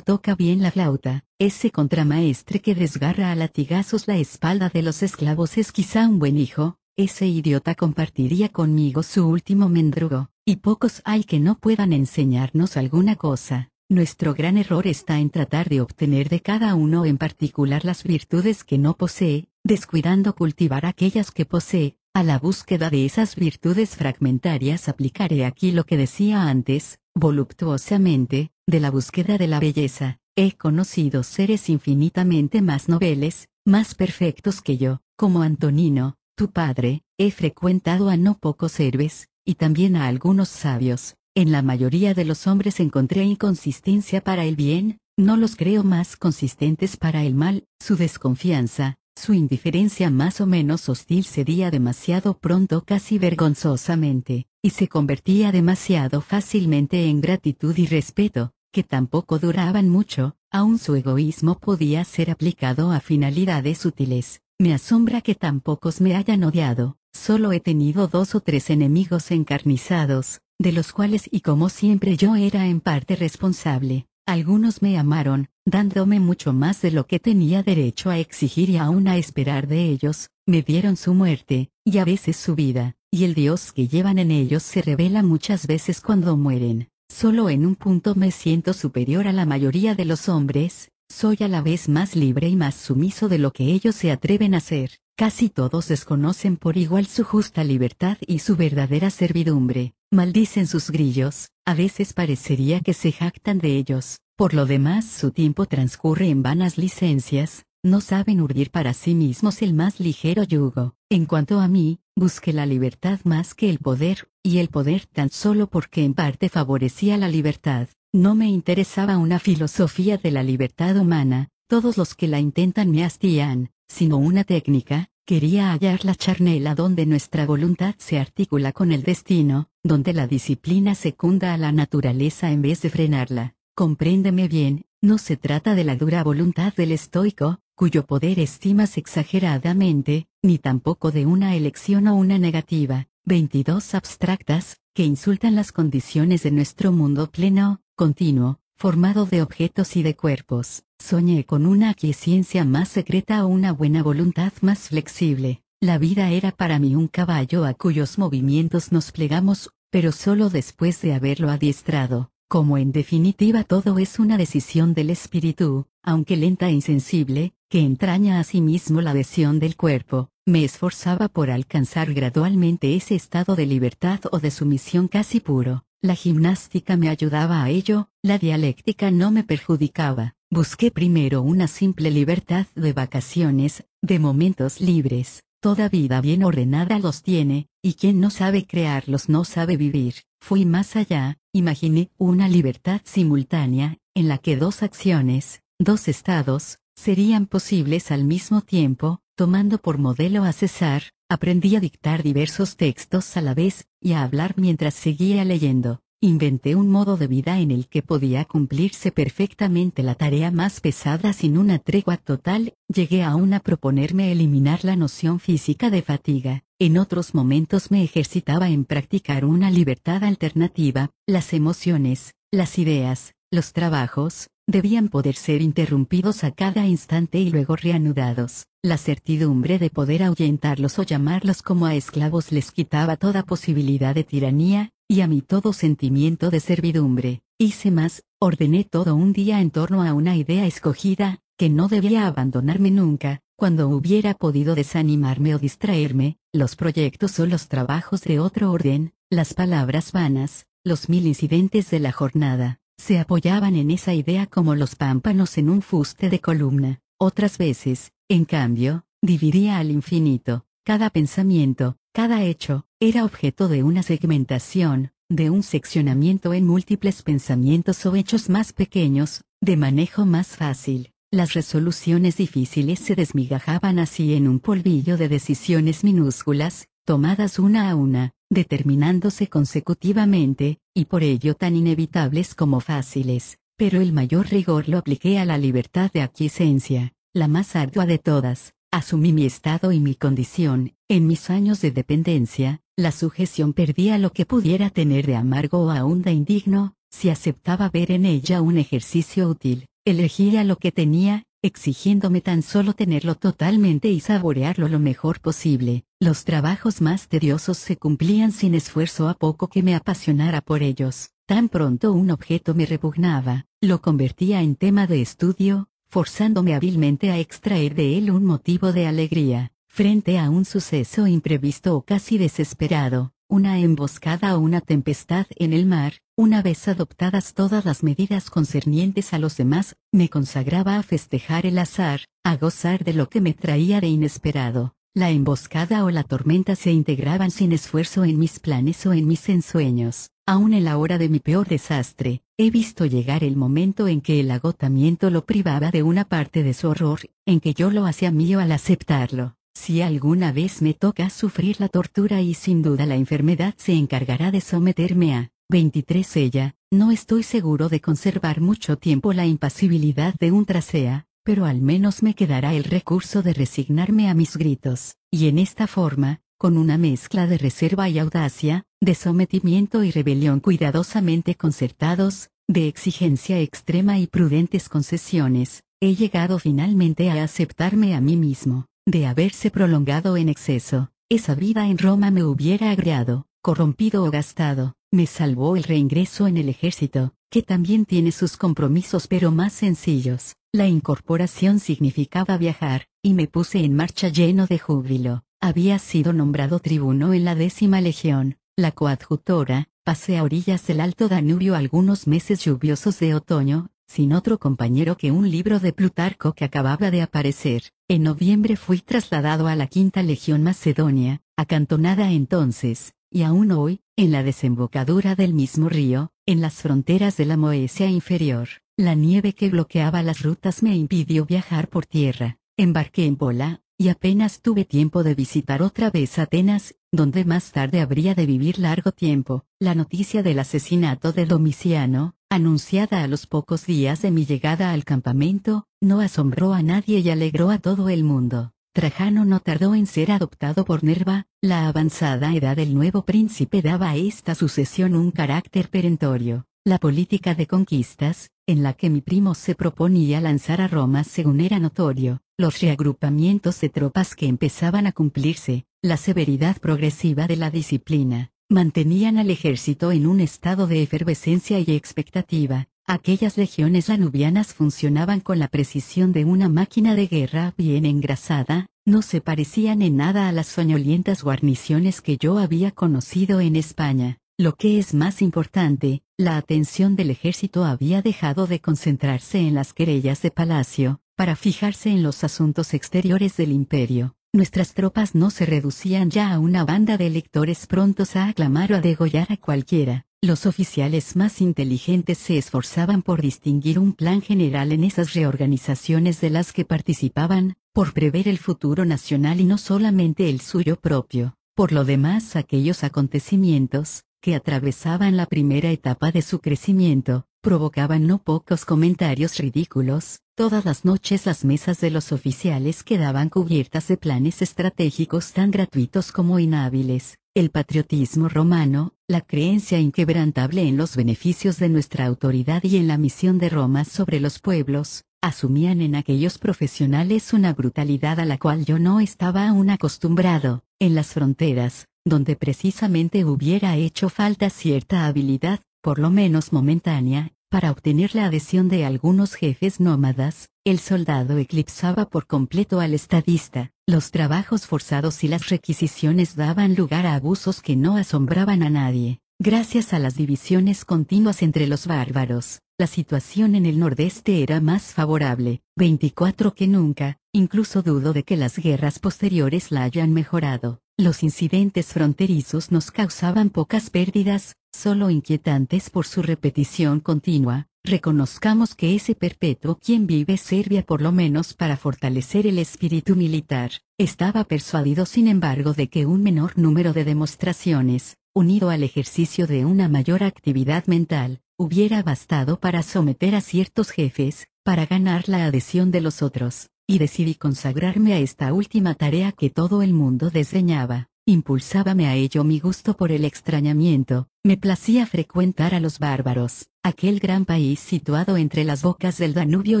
toca bien la flauta, ese contramaestre que desgarra a latigazos la espalda de los esclavos es quizá un buen hijo, ese idiota compartiría conmigo su último mendrugo, y pocos hay que no puedan enseñarnos alguna cosa. Nuestro gran error está en tratar de obtener de cada uno en particular las virtudes que no posee, descuidando cultivar aquellas que posee, a la búsqueda de esas virtudes fragmentarias aplicaré aquí lo que decía antes, voluptuosamente, de la búsqueda de la belleza. He conocido seres infinitamente más nobles, más perfectos que yo, como Antonino, tu padre, he frecuentado a no pocos héroes, y también a algunos sabios. En la mayoría de los hombres encontré inconsistencia para el bien, no los creo más consistentes para el mal, su desconfianza, su indiferencia más o menos hostil cedía demasiado pronto casi vergonzosamente, y se convertía demasiado fácilmente en gratitud y respeto, que tampoco duraban mucho, aun su egoísmo podía ser aplicado a finalidades útiles. Me asombra que tan pocos me hayan odiado, solo he tenido dos o tres enemigos encarnizados, de los cuales y como siempre yo era en parte responsable. Algunos me amaron, dándome mucho más de lo que tenía derecho a exigir y aún a esperar de ellos, me dieron su muerte, y a veces su vida, y el Dios que llevan en ellos se revela muchas veces cuando mueren. Solo en un punto me siento superior a la mayoría de los hombres, soy a la vez más libre y más sumiso de lo que ellos se atreven a ser. Casi todos desconocen por igual su justa libertad y su verdadera servidumbre, maldicen sus grillos, a veces parecería que se jactan de ellos, por lo demás su tiempo transcurre en vanas licencias, no saben urdir para sí mismos el más ligero yugo. En cuanto a mí, busqué la libertad más que el poder, y el poder tan solo porque en parte favorecía la libertad. No me interesaba una filosofía de la libertad humana, todos los que la intentan me hastían, sino una técnica, quería hallar la charnela donde nuestra voluntad se articula con el destino, donde la disciplina secunda a la naturaleza en vez de frenarla. Compréndeme bien, no se trata de la dura voluntad del estoico, cuyo poder estimas exageradamente, ni tampoco de una elección o una negativa, 22 abstractas, que insultan las condiciones de nuestro mundo pleno, continuo, formado de objetos y de cuerpos. Soñé con una aquiescencia más secreta o una buena voluntad más flexible. La vida era para mí un caballo a cuyos movimientos nos plegamos, pero solo después de haberlo adiestrado. Como en definitiva todo es una decisión del espíritu, aunque lenta e insensible, que entraña a sí mismo la adhesión del cuerpo, me esforzaba por alcanzar gradualmente ese estado de libertad o de sumisión casi puro. La gimnástica me ayudaba a ello, la dialéctica no me perjudicaba. Busqué primero una simple libertad de vacaciones, de momentos libres, Toda vida bien ordenada los tiene, y quien no sabe crearlos no sabe vivir. Fui más allá, imaginé una libertad simultánea, en la que dos acciones, dos estados, serían posibles al mismo tiempo, tomando por modelo a César, aprendí a dictar diversos textos a la vez, y a hablar mientras seguía leyendo. Inventé un modo de vida en el que podía cumplirse perfectamente la tarea más pesada sin una tregua total, llegué aún a proponerme eliminar la noción física de fatiga, en otros momentos me ejercitaba en practicar una libertad alternativa, las emociones, las ideas, los trabajos, debían poder ser interrumpidos a cada instante y luego reanudados. La certidumbre de poder ahuyentarlos o llamarlos como a esclavos les quitaba toda posibilidad de tiranía, y a mí todo sentimiento de servidumbre. Hice más, ordené todo un día en torno a una idea escogida, que no debía abandonarme nunca, cuando hubiera podido desanimarme o distraerme, los proyectos o los trabajos de otro orden, las palabras vanas, los mil incidentes de la jornada, se apoyaban en esa idea como los pámpanos en un fuste de columna. Otras veces, en cambio, dividía al infinito, cada pensamiento, cada hecho, era objeto de una segmentación, de un seccionamiento en múltiples pensamientos o hechos más pequeños, de manejo más fácil. Las resoluciones difíciles se desmigajaban así en un polvillo de decisiones minúsculas, tomadas una a una, determinándose consecutivamente, y por ello tan inevitables como fáciles, pero el mayor rigor lo apliqué a la libertad de aquiescencia, la más ardua de todas, Asumí mi estado y mi condición, en mis años de dependencia, la sujeción perdía lo que pudiera tener de amargo o aún de indigno, si aceptaba ver en ella un ejercicio útil, elegía lo que tenía, exigiéndome tan solo tenerlo totalmente y saborearlo lo mejor posible. Los trabajos más tediosos se cumplían sin esfuerzo a poco que me apasionara por ellos. Tan pronto un objeto me repugnaba, lo convertía en tema de estudio, forzándome hábilmente a extraer de él un motivo de alegría, frente a un suceso imprevisto o casi desesperado, una emboscada o una tempestad en el mar, una vez adoptadas todas las medidas concernientes a los demás, me consagraba a festejar el azar, a gozar de lo que me traía de inesperado. La emboscada o la tormenta se integraban sin esfuerzo en mis planes o en mis ensueños. Aún en la hora de mi peor desastre, he visto llegar el momento en que el agotamiento lo privaba de una parte de su horror, en que yo lo hacía mío al aceptarlo. Si alguna vez me toca sufrir la tortura y sin duda la enfermedad se encargará de someterme a 23 ella, no estoy seguro de conservar mucho tiempo la impasibilidad de un trasea, pero al menos me quedará el recurso de resignarme a mis gritos, y en esta forma, con una mezcla de reserva y audacia, de sometimiento y rebelión cuidadosamente concertados, de exigencia extrema y prudentes concesiones, he llegado finalmente a aceptarme a mí mismo, de haberse prolongado en exceso, esa vida en Roma me hubiera agriado, corrompido o gastado, me salvó el reingreso en el ejército, que también tiene sus compromisos pero más sencillos, la incorporación significaba viajar, y me puse en marcha lleno de júbilo, había sido nombrado tribuno en la décima legión, la coadjutora, pasé a orillas del Alto Danubio algunos meses lluviosos de otoño, sin otro compañero que un libro de Plutarco que acababa de aparecer. En noviembre fui trasladado a la quinta legión macedonia, acantonada entonces, y aún hoy, en la desembocadura del mismo río, en las fronteras de la Moesia inferior. La nieve que bloqueaba las rutas me impidió viajar por tierra. Embarqué en Pola, y apenas tuve tiempo de visitar otra vez Atenas, donde más tarde habría de vivir largo tiempo. La noticia del asesinato de Domiciano, anunciada a los pocos días de mi llegada al campamento, no asombró a nadie y alegró a todo el mundo. Trajano no tardó en ser adoptado por Nerva, la avanzada edad del nuevo príncipe daba a esta sucesión un carácter perentorio. La política de conquistas, en la que mi primo se proponía lanzar a Roma según era notorio, los reagrupamientos de tropas que empezaban a cumplirse, la severidad progresiva de la disciplina, mantenían al ejército en un estado de efervescencia y expectativa. Aquellas legiones lanubianas funcionaban con la precisión de una máquina de guerra bien engrasada, no se parecían en nada a las soñolientas guarniciones que yo había conocido en España. Lo que es más importante, la atención del ejército había dejado de concentrarse en las querellas de palacio, para fijarse en los asuntos exteriores del imperio. nuestras tropas no se reducían ya a una banda de electores prontos a aclamar o a degollar a cualquiera. Los oficiales más inteligentes se esforzaban por distinguir un plan general en esas reorganizaciones de las que participaban, por prever el futuro nacional y no solamente el suyo propio. Por lo demás, aquellos acontecimientos, que atravesaban la primera etapa de su crecimiento, provocaban no pocos comentarios ridículos, todas las noches las mesas de los oficiales quedaban cubiertas de planes estratégicos tan gratuitos como inhábiles, el patriotismo romano, la creencia inquebrantable en los beneficios de nuestra autoridad y en la misión de Roma sobre los pueblos, asumían en aquellos profesionales una brutalidad a la cual yo no estaba aún acostumbrado, en las fronteras, donde precisamente hubiera hecho falta cierta habilidad, por lo menos momentánea, para obtener la adhesión de algunos jefes nómadas, el soldado eclipsaba por completo al estadista, los trabajos forzados y las requisiciones daban lugar a abusos que no asombraban a nadie. Gracias a las divisiones continuas entre los bárbaros, la situación en el nordeste era más favorable, 24 que nunca, incluso dudo de que las guerras posteriores la hayan mejorado. Los incidentes fronterizos nos causaban pocas pérdidas, solo inquietantes por su repetición continua. Reconozcamos que ese perpetuo quien vive Serbia por lo menos para fortalecer el espíritu militar, estaba persuadido sin embargo de que un menor número de demostraciones, unido al ejercicio de una mayor actividad mental, hubiera bastado para someter a ciertos jefes, para ganar la adhesión de los otros y decidí consagrarme a esta última tarea que todo el mundo desdeñaba. Impulsábame a ello mi gusto por el extrañamiento, me placía frecuentar a los bárbaros, aquel gran país situado entre las bocas del Danubio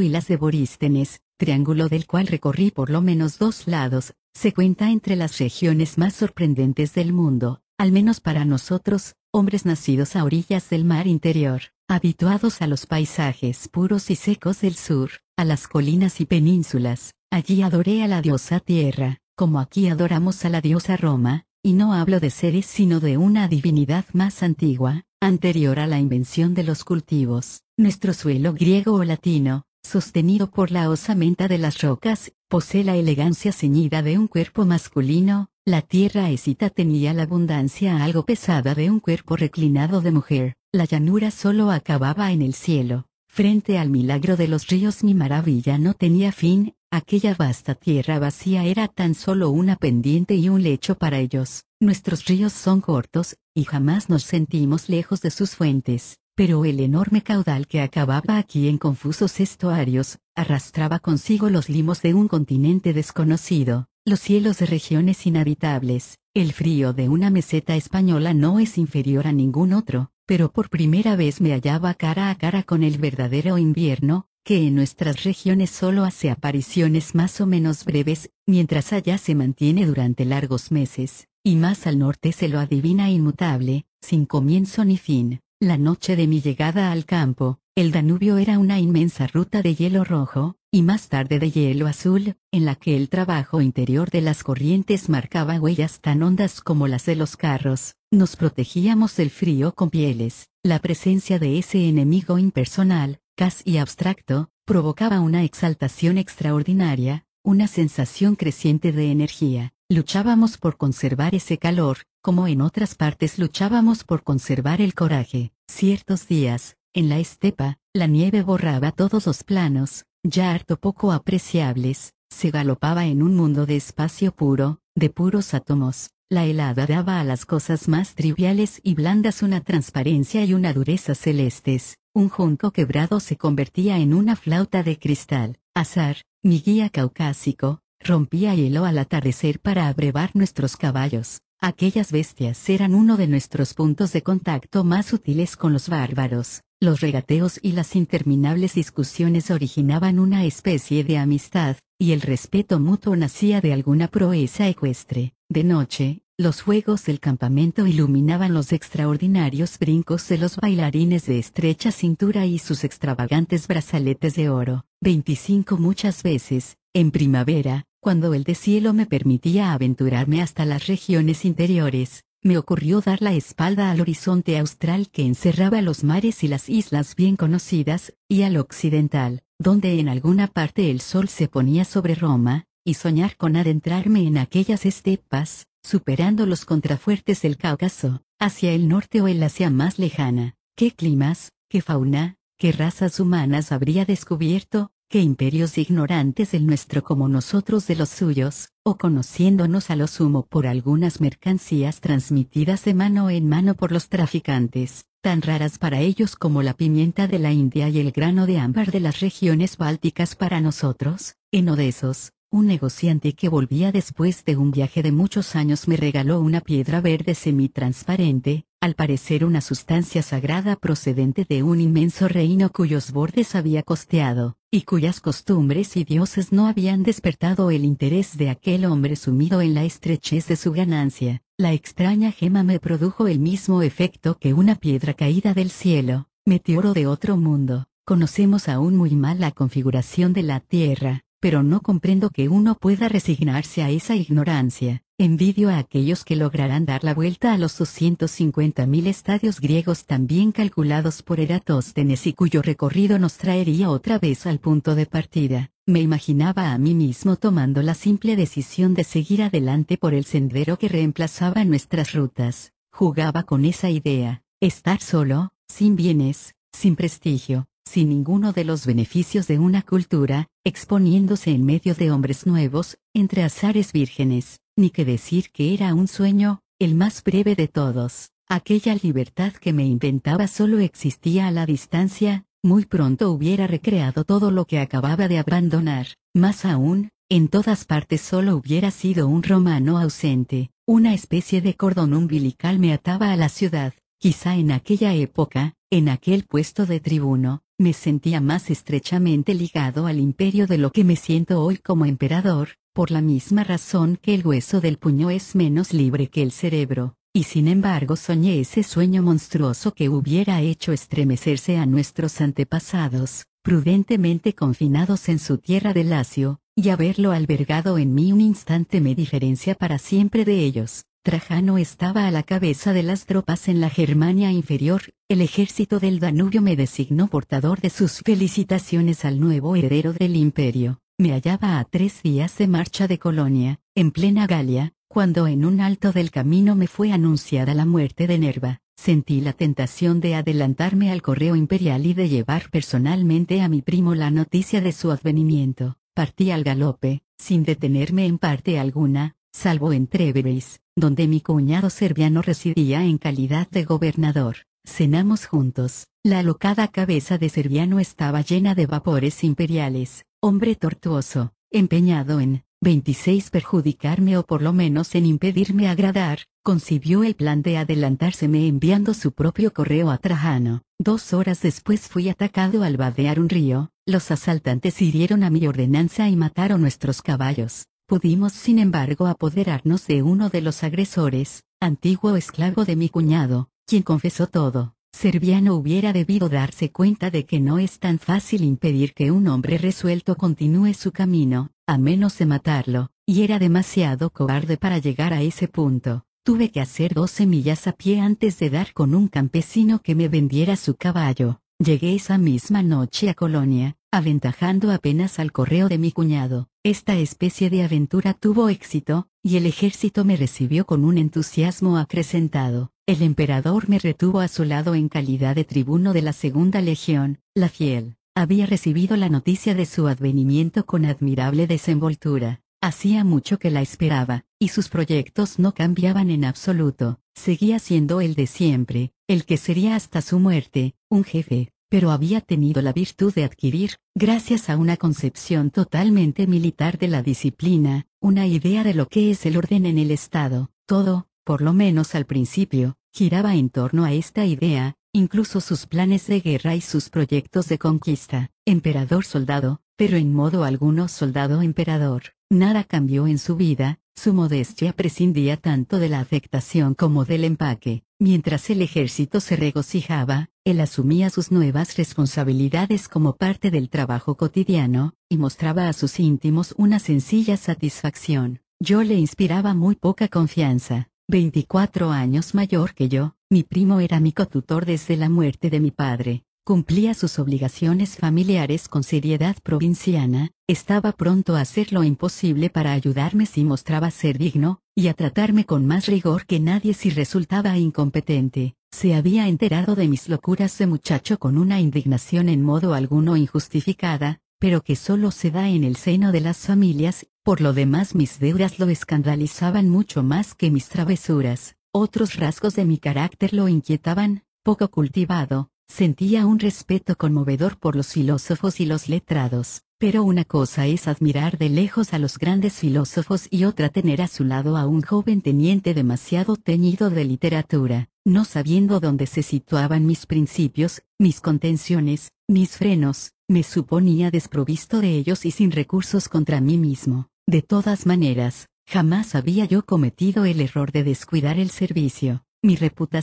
y las de Borístenes, triángulo del cual recorrí por lo menos dos lados, se cuenta entre las regiones más sorprendentes del mundo, al menos para nosotros, hombres nacidos a orillas del mar interior, habituados a los paisajes puros y secos del sur, a las colinas y penínsulas, allí adoré a la diosa tierra, como aquí adoramos a la diosa Roma, y no hablo de seres sino de una divinidad más antigua, anterior a la invención de los cultivos. Nuestro suelo griego o latino, sostenido por la osamenta de las rocas, posee la elegancia ceñida de un cuerpo masculino, la tierra escita tenía la abundancia algo pesada de un cuerpo reclinado de mujer, la llanura solo acababa en el cielo, Frente al milagro de los ríos mi maravilla no tenía fin, aquella vasta tierra vacía era tan solo una pendiente y un lecho para ellos. Nuestros ríos son cortos, y jamás nos sentimos lejos de sus fuentes, pero el enorme caudal que acababa aquí en confusos estuarios, arrastraba consigo los limos de un continente desconocido, los cielos de regiones inhabitables, el frío de una meseta española no es inferior a ningún otro, pero por primera vez me hallaba cara a cara con el verdadero invierno, que en nuestras regiones solo hace apariciones más o menos breves, mientras allá se mantiene durante largos meses, y más al norte se lo adivina inmutable, sin comienzo ni fin. La noche de mi llegada al campo, el Danubio era una inmensa ruta de hielo rojo, y más tarde de hielo azul, en la que el trabajo interior de las corrientes marcaba huellas tan hondas como las de los carros, nos protegíamos del frío con pieles. La presencia de ese enemigo impersonal, casi abstracto, provocaba una exaltación extraordinaria, una sensación creciente de energía. Luchábamos por conservar ese calor, como en otras partes luchábamos por conservar el coraje. Ciertos días, en la estepa, la nieve borraba todos los planos, ya harto poco apreciables, se galopaba en un mundo de espacio puro, de puros átomos, la helada daba a las cosas más triviales y blandas una transparencia y una dureza celestes. Un junco quebrado se convertía en una flauta de cristal. Azar, mi guía caucásico, rompía hielo al atardecer para abrevar nuestros caballos. Aquellas bestias eran uno de nuestros puntos de contacto más útiles con los bárbaros. Los regateos y las interminables discusiones originaban una especie de amistad, y el respeto mutuo nacía de alguna proeza ecuestre. De noche, los fuegos del campamento iluminaban los extraordinarios brincos de los bailarines de estrecha cintura y sus extravagantes brazaletes de oro. 25 muchas veces, en primavera, cuando el deshielo me permitía aventurarme hasta las regiones interiores, me ocurrió dar la espalda al horizonte austral que encerraba los mares y las islas bien conocidas, y al occidental, donde en alguna parte el sol se ponía sobre Roma, y soñar con adentrarme en aquellas estepas, superando los contrafuertes del Cáucaso, hacia el norte o el Asia más lejana. ¿Qué climas, qué fauna, qué razas humanas habría descubierto, qué imperios ignorantes el nuestro como nosotros de los suyos, o conociéndonos a lo sumo por algunas mercancías transmitidas de mano en mano por los traficantes, tan raras para ellos como la pimienta de la India y el grano de ámbar de las regiones bálticas para nosotros, en Odesos, un negociante que volvía después de un viaje de muchos años me regaló una piedra verde semitransparente, al parecer una sustancia sagrada procedente de un inmenso reino cuyos bordes había costeado, y cuyas costumbres y dioses no habían despertado el interés de aquel hombre sumido en la estrechez de su ganancia. La extraña gema me produjo el mismo efecto que una piedra caída del cielo, meteoro de otro mundo. Conocemos aún muy mal la configuración de la Tierra, pero no comprendo que uno pueda resignarse a esa ignorancia. Envidio a aquellos que lograrán dar la vuelta a los 250.000 estadios griegos también calculados por Eratóstenes y cuyo recorrido nos traería otra vez al punto de partida. Me imaginaba a mí mismo tomando la simple decisión de seguir adelante por el sendero que reemplazaba nuestras rutas. Jugaba con esa idea, estar solo, sin bienes, sin prestigio, sin ninguno de los beneficios de una cultura, exponiéndose en medio de hombres nuevos, entre azares vírgenes, ni que decir que era un sueño, el más breve de todos. Aquella libertad que me inventaba solo existía a la distancia, muy pronto hubiera recreado todo lo que acababa de abandonar, más aún, en todas partes solo hubiera sido un romano ausente, una especie de cordón umbilical me ataba a la ciudad, quizá en aquella época, en aquel puesto de tribuno, me sentía más estrechamente ligado al imperio de lo que me siento hoy como emperador, por la misma razón que el hueso del puño es menos libre que el cerebro, y sin embargo soñé ese sueño monstruoso que hubiera hecho estremecerse a nuestros antepasados, prudentemente confinados en su tierra de Lacio, y haberlo albergado en mí un instante me diferencia para siempre de ellos. Trajano estaba a la cabeza de las tropas en la Germania inferior, el ejército del Danubio me designó portador de sus felicitaciones al nuevo heredero del imperio. Me hallaba a tres días de marcha de Colonia, en plena Galia, cuando en un alto del camino me fue anunciada la muerte de Nerva. Sentí la tentación de adelantarme al correo imperial y de llevar personalmente a mi primo la noticia de su advenimiento. Partí al galope, sin detenerme en parte alguna, salvo en Trébreis, donde mi cuñado serbiano residía en calidad de gobernador. Cenamos juntos. La alocada cabeza de Serviano estaba llena de vapores imperiales, hombre tortuoso, empeñado en, 26 perjudicarme o por lo menos en impedirme agradar, concibió el plan de adelantárseme enviando su propio correo a Trajano. Dos horas después fui atacado al vadear un río, los asaltantes hirieron a mi ordenanza y mataron nuestros caballos. Pudimos sin embargo apoderarnos de uno de los agresores, antiguo esclavo de mi cuñado, quien confesó todo. Serviano hubiera debido darse cuenta de que no es tan fácil impedir que un hombre resuelto continúe su camino, a menos de matarlo, y era demasiado cobarde para llegar a ese punto. Tuve que hacer doce millas a pie antes de dar con un campesino que me vendiera su caballo. Llegué esa misma noche a Colonia, aventajando apenas al correo de mi cuñado. Esta especie de aventura tuvo éxito, y el ejército me recibió con un entusiasmo acrecentado. El emperador me retuvo a su lado en calidad de tribuno de la Segunda Legión, la Fiel. Había recibido la noticia de su advenimiento con admirable desenvoltura. Hacía mucho que la esperaba, y sus proyectos no cambiaban en absoluto. Seguía siendo el de siempre, el que sería hasta su muerte, un jefe, pero había tenido la virtud de adquirir, gracias a una concepción totalmente militar de la disciplina, una idea de lo que es el orden en el Estado. Todo, por lo menos al principio, giraba en torno a esta idea, incluso sus planes de guerra y sus proyectos de conquista. Emperador soldado, pero en modo alguno soldado emperador. Nada cambió en su vida, su modestia prescindía tanto de la afectación como del empaque. Mientras el ejército se regocijaba, él asumía sus nuevas responsabilidades como parte del trabajo cotidiano, y mostraba a sus íntimos una sencilla satisfacción. Yo le inspiraba muy poca confianza. 24 años mayor que yo, mi primo era mi cotutor desde la muerte de mi padre, cumplía sus obligaciones familiares con seriedad provinciana, estaba pronto a hacer lo imposible para ayudarme si mostraba ser digno, y a tratarme con más rigor que nadie si resultaba incompetente. Se había enterado de mis locuras de muchacho con una indignación en modo alguno injustificada, pero que solo se da en el seno de las familias, por lo demás mis deudas lo escandalizaban mucho más que mis travesuras. Otros rasgos de mi carácter lo inquietaban, poco cultivado, sentía un respeto conmovedor por los filósofos y los letrados, pero una cosa es admirar de lejos a los grandes filósofos y otra tener a su lado a un joven teniente demasiado teñido de literatura, no sabiendo dónde se situaban mis principios, mis contenciones, mis frenos, me suponía desprovisto de ellos y sin recursos contra mí mismo. De todas maneras, Jamás había yo cometido el error de descuidar el servicio. Mi reputación